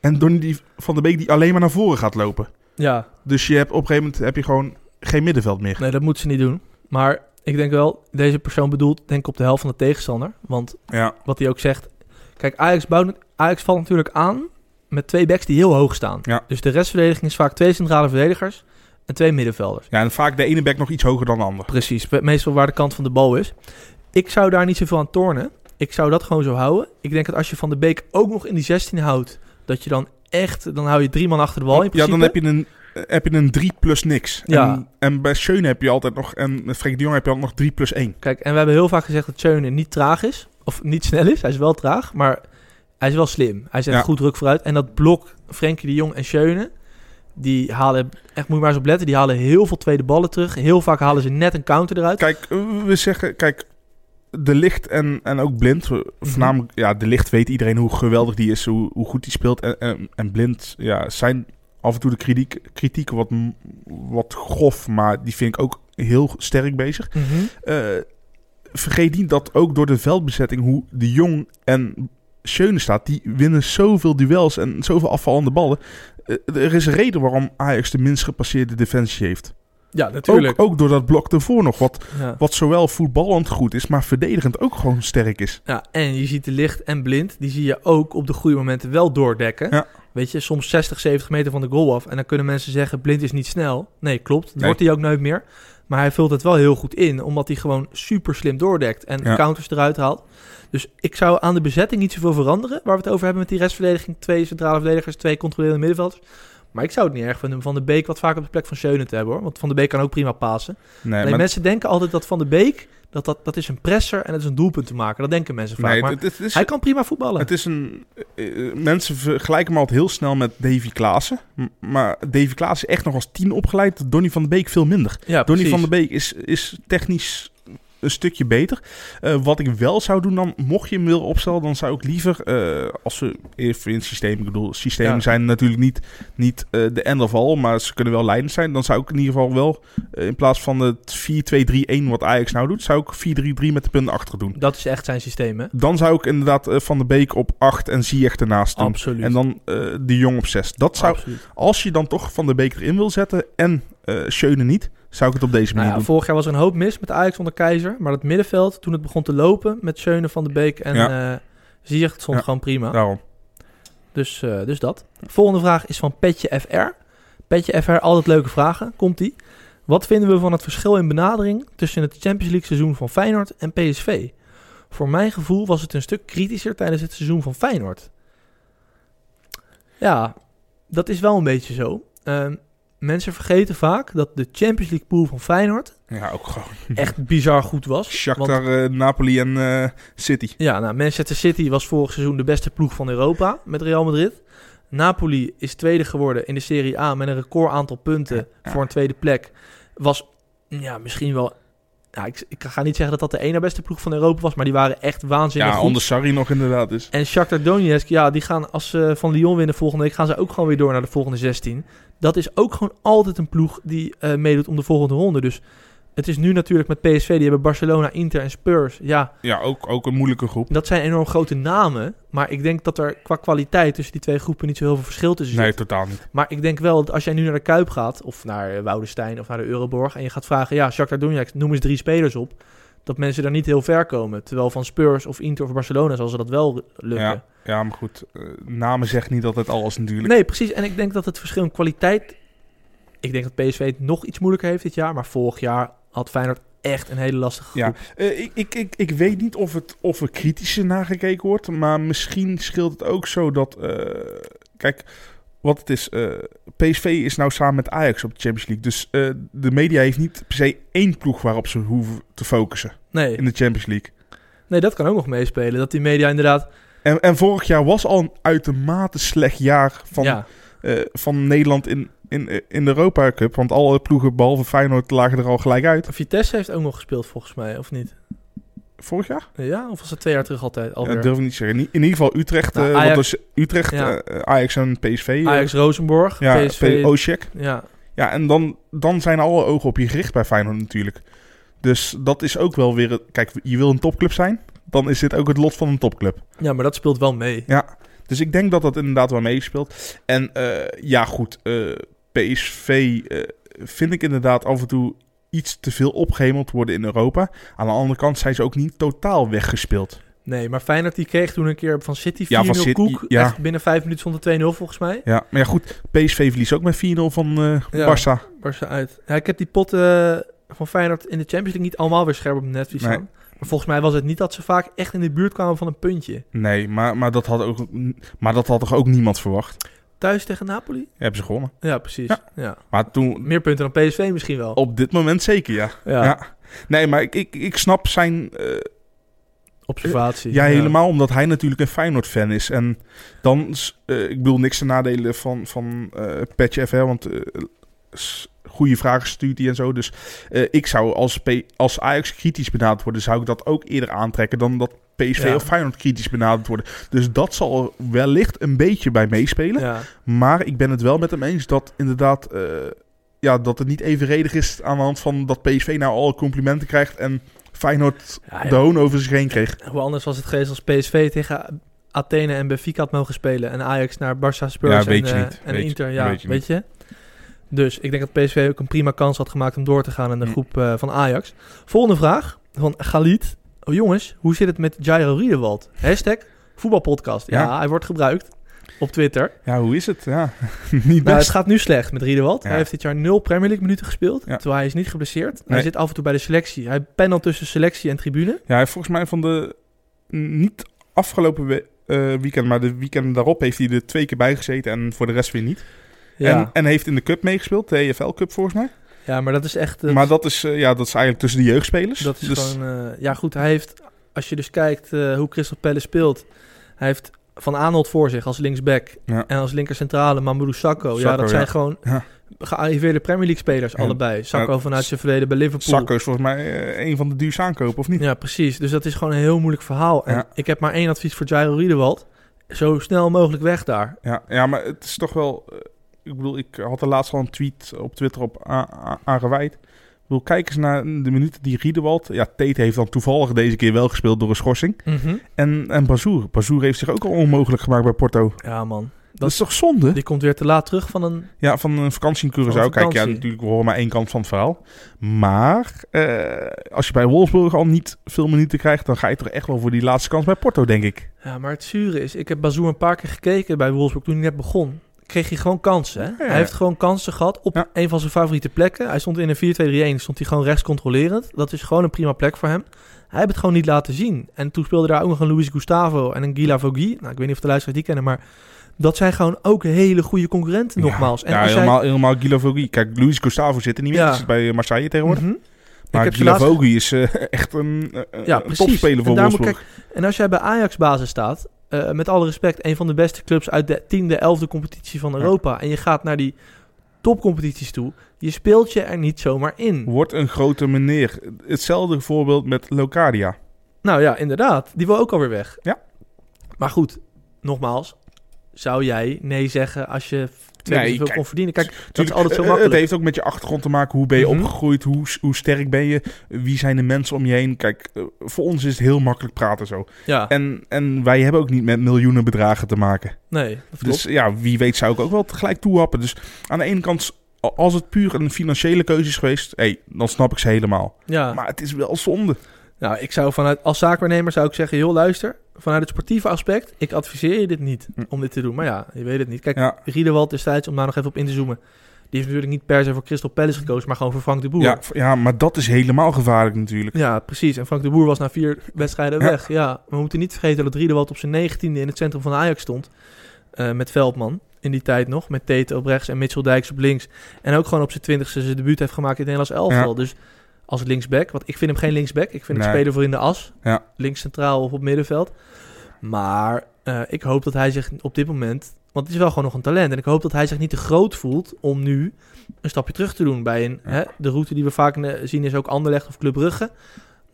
En Donny die Van de Beek die alleen maar naar voren gaat lopen. Ja, Dus je hebt op een gegeven moment heb je gewoon geen middenveld meer. nee, dat moeten ze niet doen. Maar ik denk wel, deze persoon bedoelt denk ik op de helft van de tegenstander. Want Ja, wat hij ook zegt. Kijk, Ajax, bouwt, Ajax valt natuurlijk aan met twee backs die heel hoog staan. Ja. Dus de restverdediging is vaak twee centrale verdedigers en twee middenvelders. ja en vaak de ene back nog iets hoger dan de ander. Precies, meestal waar de kant van de bal is. Ik zou daar niet zoveel aan tornen. Ik zou dat gewoon zo houden. Ik denk dat als je Van de Beek ook nog in die 16 houdt, dat je dan echt, dan hou je drie man achter de bal in ja, principe. dan heb je een, heb je een 3 plus niks. Ja. En, en bij Schöne heb je altijd nog... En met Frenkie de Jong heb je altijd nog 3 plus 1. Kijk, en we hebben heel vaak gezegd dat Schöne niet traag is. Of niet snel is. Hij is wel traag, maar hij is wel slim. Hij zet Ja. goed druk vooruit. En dat blok Frenkie de Jong en Schöne, die halen, echt moet je maar eens op letten, die halen heel veel tweede ballen terug. Heel vaak halen ze net een counter eruit. Kijk, eh, we zeggen... Kijk, de licht en, en ook blind. Mhm. Voornamelijk, ja, de licht weet iedereen hoe geweldig die is, hoe, hoe goed die speelt. En, en, en blind, ja, zijn af en toe de kritiek, kritieken wat, wat grof, maar die vind ik ook heel sterk bezig. Mhm. Eh, vergeet niet dat ook door de veldbezetting hoe de Jong en Schöne staat, die winnen zoveel duels en zoveel afvallende ballen. Eh, er is een reden waarom Ajax de minst gepasseerde defensie heeft. Ja, natuurlijk. ook door dat blok ervoor nog, wat, Ja. wat zowel voetballend goed is, maar verdedigend ook gewoon sterk is. Ja, en je ziet de licht en blind, die zie je ook op de goede momenten wel doordekken. Ja. Weet je, soms 60, 70 meter van de goal af. En dan kunnen mensen zeggen, blind is niet snel. Nee, klopt. Nee. wordt hij ook nooit meer. Maar hij vult het wel heel goed in, omdat hij gewoon super slim doordekt. En Ja. counters eruit haalt. Dus ik zou aan de bezetting niet zoveel veranderen. Waar we het over hebben met die restverdediging. Twee centrale verdedigers, twee controlerende middenvelders. Maar ik zou het niet erg vinden om Van de Beek wat vaker op de plek van Schöne te hebben hoor. Want Van de Beek kan ook prima pasen. Nee, Alleen mensen denken altijd dat Van de Beek, dat, dat, dat is een presser en het is een doelpunt te maken. Dat denken mensen vaak. nee, maar het, het is, hij kan prima voetballen. het is een... eh, eh, mensen vergelijken hem altijd heel snel met Davy Klaassen. Maar Davy Klaassen is echt nog als tien opgeleid. Donny van de Beek veel minder. ja, Donny van der Beek is, is technisch een stukje beter. Eh, wat ik wel zou doen dan, mocht je hem willen opstellen, dan zou ik liever, eh, als we even in het systeem, ik bedoel, systemen Ja. zijn natuurlijk niet, niet eh, de end of all, maar ze kunnen wel leidend zijn. Dan zou ik in ieder geval wel, in plaats van het 4-2-3-1 wat Ajax nou doet, zou ik 4-3-3 met de punten achter doen. Dat is echt zijn systeem, hè? Dan zou ik inderdaad Van der Beek op 8 en Ziyech ernaast doen. Absoluut. En dan de Jong op 6. Dat zou, Absoluut. als je dan toch Van der Beek erin wil zetten en eh Schöne niet, zou ik het op deze Nou manier ja, doen. vorig jaar was er een hoop mis met Ajax onder Keizer. Maar het middenveld, toen het begon te lopen met Schöne van de Beek en Ja. het stond Ja. gewoon prima. Daarom. Dus, eh, dus dat. Volgende vraag is van Petje FR. Petje FR, altijd leuke vragen. Komt-ie. Wat vinden we van het verschil in benadering tussen het Champions League seizoen van Feyenoord en PSV? Voor mijn gevoel was het een stuk kritischer tijdens het seizoen van Feyenoord. Ja, dat is wel een beetje zo. Ehm, mensen vergeten vaak dat de Champions League pool van Feyenoord Ja, ook gewoon. echt bizar goed was. Want- Shakhtar, eh, Napoli en eh, City. ja, nou, Manchester City was vorig seizoen de beste ploeg van Europa met Real Madrid. Napoli is tweede geworden in de Serie A met een record aantal punten Ja. voor een tweede plek. Was ja, misschien wel... Ja, ik, ik ga niet zeggen dat dat de ene beste ploeg van Europa was, maar die waren echt waanzinnig Ja, goed. onder Sarri nog inderdaad. Dus. En Shakhtar Donetsk, ja, die gaan als ze van Lyon winnen volgende week, gaan ze ook gewoon weer door naar de volgende 16. Dat is ook gewoon altijd een ploeg die eh, meedoet om de volgende ronde. Dus het is nu natuurlijk met PSV, die hebben Barcelona, Inter en Spurs. Ja, Ja, ook, ook een moeilijke groep. dat zijn enorm grote namen. Maar ik denk dat er qua kwaliteit tussen die twee groepen niet zo heel veel verschil tussen zit. Nee, totaal niet. Maar ik denk wel dat als jij nu naar de Kuip gaat, of naar eh, Woudenstein of naar de Euroborg, en je gaat vragen, ja, Shakhtar Donetsk, noem eens drie spelers op, dat mensen daar niet heel ver komen. Terwijl van Spurs of Inter of Barcelona zal ze dat wel lukken. Ja, ja, maar goed. eh, namen zeggen niet altijd alles natuurlijk. Nee, precies. En ik denk dat het verschil in kwaliteit... Ik denk dat PSV het nog iets moeilijker heeft dit jaar. Maar vorig jaar had Feyenoord echt een hele lastige groep. Ja, eh, ik, ik, ik, ik weet niet of, het, of er kritischer nagekeken wordt. Maar misschien scheelt het ook zo dat... eh, kijk, wat het is... eh, PSV is nou samen met Ajax op de Champions League. Dus eh, de media heeft niet per se één ploeg waarop ze hoeven te focussen Nee, in de Champions League. nee, dat kan ook nog meespelen. Dat die media inderdaad... En, en vorig jaar was al een uitermate slecht jaar van, ja, eh, van Nederland in, in, in de Europa Cup. Want alle ploegen, behalve Feyenoord, lagen er al gelijk uit. Vitesse heeft ook nog gespeeld volgens mij, of niet? Vorig jaar? Ja, of was het twee jaar terug altijd Ja, alweer? dat durf ik niet zeggen. In, in ieder geval Utrecht. Nou, was Utrecht, Ja. eh, Ajax en PSV. eh, Ajax Rosenborg, ja, PSV. Oshek. ja, Ja, en dan, dan zijn alle ogen op je gericht bij Feyenoord natuurlijk. Dus dat is ook wel weer... Kijk, je wil een topclub zijn, dan is dit ook het lot van een topclub. ja, maar dat speelt wel mee. Ja, dus ik denk dat dat inderdaad wel meespeelt. En ja, goed, PSV vind ik inderdaad af en toe iets te veel opgehemeld worden in Europa. Aan de andere kant zijn ze ook niet totaal weggespeeld. Nee, maar Feyenoord die kreeg toen een keer van City 4-0 Ja, van City, koek. ja. Echt binnen vijf minuten stond het 2-0 volgens mij. Ja, maar ja goed, PSV verliest ook met 4-0 van eh Ja. Barça. Barca uit. Ja, ik heb die potten van Feyenoord in de Champions League niet allemaal weer scherp op Nee. staan. Maar volgens mij was het niet dat ze vaak echt in de buurt kwamen van een puntje. Nee, maar, maar, dat had ook, maar dat had toch ook niemand verwacht? Thuis tegen Napoli? Hebben ze gewonnen. Ja, precies. Ja. Ja. Maar toen, Meer punten dan PSV misschien wel. op dit moment zeker, ja. ja. Ja. Nee, maar ik, ik, ik snap zijn... eh, Observatie. ja, helemaal omdat hij natuurlijk een Feyenoord-fan is. En dan, eh, ik bedoel niks te nadelen van, van Patch FR, want goede vragen stuurt hij en zo. Dus ik zou als, P als Ajax kritisch benaderd worden, zou ik dat ook eerder aantrekken dan dat PSV Ja. of Feyenoord kritisch benaderd worden. Dus dat zal wellicht een beetje bij meespelen. Ja. Maar ik ben het wel met hem eens dat inderdaad... eh, ja, dat het niet evenredig is aan de hand van dat PSV nou alle complimenten krijgt en Feyenoord Ja, de hoon over zich heen kreeg. Hoe anders was het geweest als PSV tegen Athene en Benfica had mogen spelen. En Ajax naar Barça Spurs Ja, weet en, je niet. en Weet je- Inter. Ja, weet weet je je, Dus ik denk dat PSV ook een prima kans had gemaakt om door te gaan in de Hm. groep eh, van Ajax. Volgende vraag van Galit. Oh jongens, hoe zit het met Jairo Riedewald? Hashtag voetbalpodcast. Ja, Ja. hij wordt gebruikt op Twitter. Ja, hoe is het? Ja, niet Nou, het best. gaat nu slecht met Riedewald. Ja. Hij heeft dit jaar nul Premier League minuten gespeeld. Ja. Terwijl hij is niet geblesseerd. Hij Nee. zit af en toe bij de selectie. Hij pendelt tussen selectie en tribune. Ja, hij heeft volgens mij van de... Niet afgelopen we- eh, weekend, maar de weekend daarop heeft hij er twee keer bij gezeten en voor de rest weer niet. Ja, En, en heeft in de cup meegespeeld, de EFL Cup volgens mij. Ja maar dat is echt... maar dat is, eh, ja, dat is eigenlijk tussen de jeugdspelers. Dat is Dus- gewoon... eh, ja, goed, hij heeft... Als je dus kijkt eh, hoe Crystal Palace speelt... Hij heeft Van Aanholt voor zich als linksback. Ja. En als linkercentrale Mamadou Sakho. ja, Sakho, dat zijn ja. gewoon Ja. gearriveerde Premier League spelers Ja. allebei. Sakho Ja. vanuit zijn verleden bij Liverpool. Sakko is volgens mij een van de duurste aankopen, of niet? Ja, precies. Dus dat is gewoon een heel moeilijk verhaal. En Ja. ik heb maar één advies voor Jairo Riedewald. Zo snel mogelijk weg daar. Ja, ja, maar het is toch wel... ik bedoel, ik had er laatst al een tweet op Twitter op a- a- aan gewijd. Ik bedoel, kijk eens naar de minuten die Riedewald... Ja, Tate heeft dan toevallig deze keer wel gespeeld door een schorsing. En, en Bazoer. Bazoer heeft zich ook al onmogelijk gemaakt bij Porto. Ja, man. Dat, is toch zonde? Die komt weer te laat terug van een... Ja, van een vakantie in Curaçao. Kijk, ja, natuurlijk, we horen maar één kant van het verhaal. Maar eh, als je bij Wolfsburg al niet veel minuten krijgt... dan ga je toch echt wel voor die laatste kans bij Porto, denk ik. Ja, maar het zure is... Ik heb Bazoer een paar keer gekeken bij Wolfsburg toen hij net begon. Kreeg hij gewoon kansen. Hè? Ja. Hij heeft gewoon kansen gehad op Ja. een van zijn favoriete plekken. Hij stond in een 4-2-3-1. Stond hij gewoon rechts controlerend. Dat is gewoon een prima plek voor hem. Hij heeft het gewoon niet laten zien. En toen speelde daar ook nog een Luis Gustavo en een Gila Vogui. Nou, ik weet niet of de luisteraars die kennen, maar... Dat zijn gewoon ook hele goede concurrenten, nogmaals. Ja, helemaal, helemaal Guido Vogui. Kijk, Luis Gustavo zit er niet meer. Ja. Die zit bij Marseille tegenwoordig. Mhm. Maar Guido laatst- Vogui is eh, echt een, eh, Ja, een precies. topspeler voor Wolfsburg. En als jij bij Ajax basis staat, eh, met alle respect, een van de beste clubs uit de tiende, elfde competitie van Ja. Europa. En je gaat naar die topcompetities toe. Je speelt je er niet zomaar in. Wordt een grote meneer. Hetzelfde voorbeeld met Locadia. Nou ja, inderdaad. Die wil ook alweer weg. Ja. Maar goed, nogmaals. Zou jij nee zeggen als je twee Nee, zoveel kijk, kon verdienen? Kijk, dat is altijd zo eh, makkelijk. Het heeft ook met je achtergrond te maken. Hoe ben je Mhm. opgegroeid? Hoe, hoe sterk ben je? Wie zijn de mensen om je heen? Kijk, eh, voor ons is het heel makkelijk praten zo. ja, En, en wij hebben ook niet met miljoenen bedragen te maken. nee, dat klopt. Dus ja, wie weet zou ik ook wel tegelijk toehappen. Dus aan de ene kant, als het puur een financiële keuze is geweest... Hey, dan snap ik ze helemaal. ja. Maar het is wel zonde. Nou, ik zou vanuit, als zaakwaarnemer zou ik zeggen, joh, luister, vanuit het sportieve aspect, ik adviseer je dit niet Hm. om dit te doen. Maar ja, je weet het niet. Kijk, Ja. Riedewald destijds, om daar nog even op in te zoomen, die heeft natuurlijk niet per se voor Crystal Palace gekozen, maar gewoon voor Frank de Boer. Ja, ja, maar dat is helemaal gevaarlijk natuurlijk. Ja, precies. En Frank de Boer was na vier wedstrijden Ja. weg. Ja, we moeten niet vergeten dat Riedewald op zijn negentiende in het centrum van Ajax stond. eh, met Veldman in die tijd nog. Met Tete op rechts en Mitchell Dijks op links. En ook gewoon op zijn twintigste zijn debuut heeft gemaakt in het Nederlands elftal. Dus als linksback, want ik vind hem geen linksback. Ik vind hem speler voor in de as. Ja. Links centraal of op middenveld. Maar eh, ik hoop dat hij zich op dit moment Want het is wel gewoon nog een talent. En ik hoop dat hij zich niet te groot voelt om nu een stapje terug te doen bij een, Ja. hè, de route die we vaak eh, zien is ook Anderlecht of Club Brugge.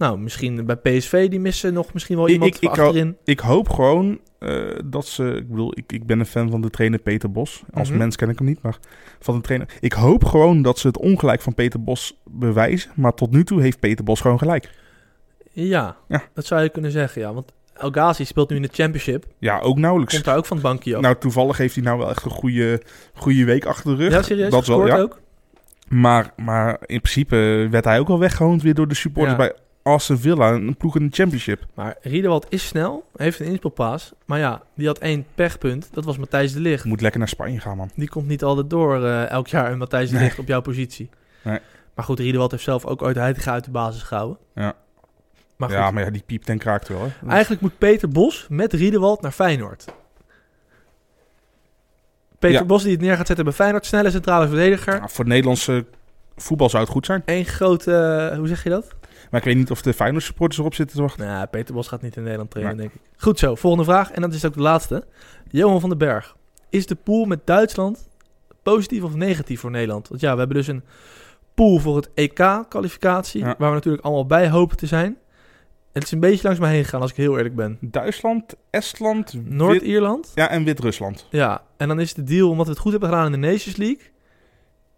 Nou, misschien bij PSV, die missen nog misschien wel Ik- iemand ik- ik achterin. Ik hoop gewoon eh, dat ze... Ik bedoel, ik, ik ben een fan van de trainer Peter Bos. Als Mhm. mens ken ik hem niet, maar van de trainer. Ik hoop gewoon dat ze het ongelijk van Peter Bos bewijzen. Maar tot nu toe heeft Peter Bos gewoon gelijk. Ja, Ja. dat zou je kunnen zeggen, ja. Want El Ghazi speelt nu in de Championship. Ja, ook nauwelijks. Komt daar ook van het bankje af. Nou, toevallig heeft hij nou wel echt een goede, goede week achter de rug. ja, serieus? dat wel, ja. ook? Maar, maar in principe werd hij ook al weggehoond weer door de supporters Ja. bij Aston Villa. Een ploeg in de championship. Maar Riedewald is snel, heeft een inspelpaas. Maar ja, die had één pechpunt. Dat was Matthijs de Ligt. Moet lekker naar Spanje gaan, man. Die komt niet altijd door eh, elk jaar een Matthijs de Nee. Ligt op jouw positie. Nee. Maar goed, Riedewald heeft zelf ook ooit Heitinga uit de basis gehouden. Ja. Maar goed, ja, maar ja, die piept en kraakt wel. Hè. eigenlijk moet Peter Bos met Riedewald naar Feyenoord. Peter Ja. Bos die het neer gaat zetten bij Feyenoord. Snelle centrale verdediger. Nou, voor Nederlandse voetbal zou het goed zijn. Eén grote, eh, hoe zeg je dat? Maar ik weet niet of de Feyenoord supporters erop zitten te wachten. Nou, Peter Bos gaat niet in Nederland trainen, Nee. denk ik. Goed zo, volgende vraag. En dat is ook de laatste. Johan van den Berg. Is de pool met Duitsland positief of negatief voor Nederland? Want ja, we hebben dus een pool voor het EK-kwalificatie. Ja. Waar we natuurlijk allemaal bij hopen te zijn. Het is een beetje langs me heen gegaan, als ik heel eerlijk ben. Duitsland, Estland, Noord-Ierland. ja, en Wit-Rusland. Ja, en dan is de deal, omdat we het goed hebben gedaan in de Nations League.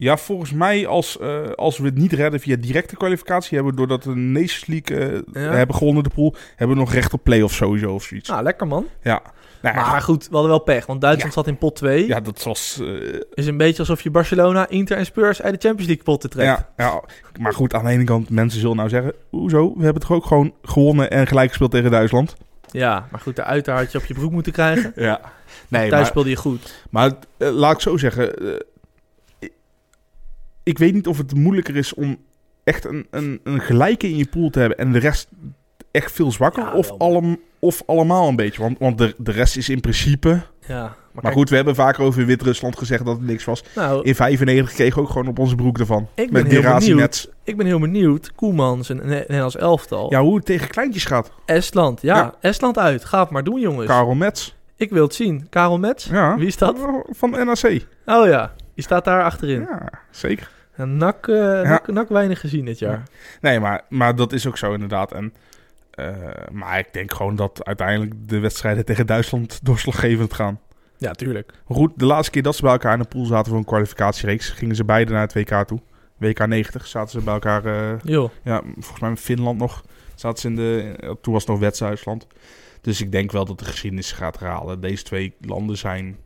Ja, volgens mij als, eh, als we het niet redden via directe kwalificatie... hebben we doordat we de Nations League eh, Ja. hebben gewonnen de pool... hebben we nog recht op play-off sowieso of zoiets. Nou, lekker man. Ja. Nou, ja, Maar goed, we hadden wel pech, want Duitsland zat in pot 2. ja, dat was... eh, Is een beetje alsof je Barcelona, Inter en Spurs uit de Champions League potten trekt. ja, ja, maar goed, aan de ene kant, mensen zullen nou zeggen... Hoezo? We hebben toch ook gewoon gewonnen en gelijk gespeeld tegen Duitsland? Ja, maar goed, de uiter had je op je broek moeten krijgen. Ja. Nee, Thuis maar, speelde je goed. maar laat ik zo zeggen... ik, weet niet of het moeilijker is om echt een, een, een gelijke in je pool te hebben... en de rest echt veel zwakker? Ja, of, wel. allem, of allemaal een beetje? Want, want de, de rest is in principe... Ja, maar, Maar kijk, goed, we hebben vaker over Wit-Rusland gezegd dat het niks was. nou, In 95 kregen we ook gewoon op onze broek ervan. ik ben, Met heel Birazi benieuwd, ik ben heel benieuwd. Koemans en Ne- Nederlands elftal. Ja, hoe het tegen kleintjes gaat. Estland, ja, Ja. Estland uit. Ga het maar doen, jongens. Karel Mets. Ik wil het zien. Karel Mets? Ja. Wie is dat? Van NAC. Oh ja, die staat daar achterin. Ja, zeker. En NAC, eh, NAC, NAC weinig gezien dit jaar. Nee, maar, maar dat is ook zo inderdaad. En, eh, maar ik denk gewoon dat uiteindelijk de wedstrijden tegen Duitsland doorslaggevend gaan. Ja, tuurlijk. Goed, de laatste keer dat ze bij elkaar in de pool zaten voor een kwalificatiereeks, gingen ze beide naar het WK toe. WK 90 zaten ze bij elkaar, eh, Joh. ja, volgens mij in Finland nog. Zaten ze in de, eh, toen was het nog West-Duitsland. Dus ik denk wel dat de geschiedenis gaat herhalen. Deze twee landen zijn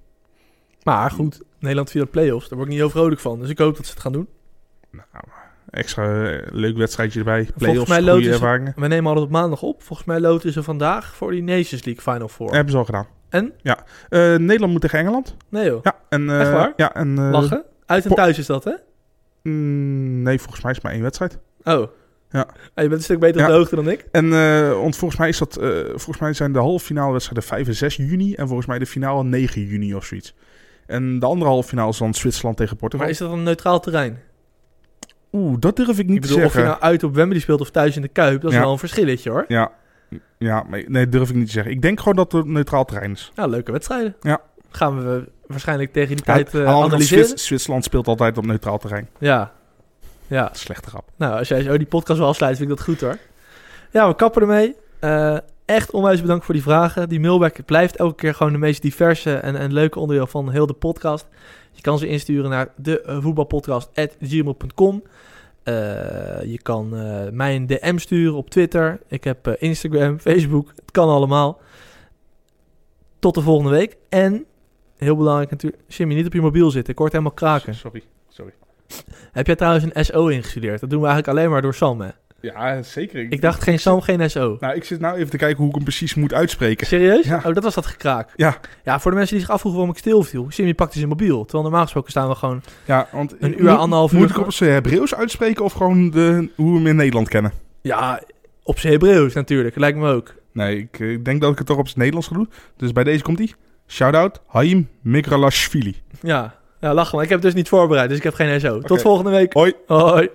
Maar goed, Nederland via de play-offs. Daar word ik niet heel vrolijk van. Dus ik hoop dat ze het gaan doen. nou, extra eh, leuk wedstrijdje erbij. Playoffs, mij goede ervaringen. We nemen altijd op maandag op. Volgens mij loten ze vandaag voor die Nations League Final Four. Hebben ze al gedaan. En? Ja. Eh, Nederland moet tegen Engeland. Nee joh. Ja, en, eh, Echt waar? Ja, en, Lachen? Uit en thuis is dat, hè? mm, nee, volgens mij is het maar één wedstrijd. Oh. Ja. Ah, je bent een stuk beter op de hoogte dan ik. En want volgens mij, is dat, volgens mij zijn de halve finale wedstrijden 5 en 6 juni. En volgens mij de finale 9 juni of zoiets. En de andere halve finale is dan Zwitserland tegen Portugal. Maar is dat een neutraal terrein? Oeh, dat durf ik niet Ik bedoel, te of je zeggen. nou uit op Wembley speelt of thuis in de Kuip, dat is Ja. wel een verschilletje hoor. Ja, ja maar, nee, durf ik niet te zeggen. Ik denk gewoon dat het een neutraal terrein is. Ja, leuke wedstrijden. Ja. Gaan we waarschijnlijk tegen die Ja, tijd kant, analyseren. Zwits- Zwitserland speelt altijd op neutraal terrein. Ja. Ja. Slechte grap. Nou, als jij zo die podcast wil afsluiten, vind ik dat goed hoor. Ja, we kappen ermee. Eh, echt onwijs bedankt voor die vragen. Die mailback blijft elke keer gewoon de meest diverse en, en leuke onderdeel van heel de podcast. Je kan ze insturen naar de voetbalpodcast.gmail.com. Eh, je kan eh, mij een DM sturen op Twitter. Ik heb eh, Instagram, Facebook. Het kan allemaal. Tot de volgende week. En, heel belangrijk natuurlijk, Jimmy, niet op je mobiel zitten. Ik hoor het helemaal kraken. Sorry, sorry. Heb jij trouwens een SO ingestudeerd? Dat doen we eigenlijk alleen maar door Sam, hè? Ja, zeker. Ik dacht geen Sam, geen SO. Nou, ik zit nou even te kijken hoe ik hem precies moet uitspreken. Serieus? Ja. Oh, dat was dat gekraak. Ja. Ja, voor de mensen die zich afvroegen waarom ik stilviel. Jimmy pakte zijn mobiel. Terwijl normaal gesproken staan we gewoon... Ja, want Een uur, anderhalf uur Moet ik op zijn Hebreeuws uitspreken of gewoon de, hoe we hem in Nederland kennen? Ja, op zijn Hebreeuws natuurlijk. Lijkt me ook. Nee, ik, eh, denk dat ik het toch op het Nederlands ga doen. Dus bij deze komt hij. Shout-out, Haim Mikralashvili. Ja, ja lach maar. Ik heb het dus niet voorbereid, dus ik heb geen SO. Tot volgende week. Hoi. Hoi.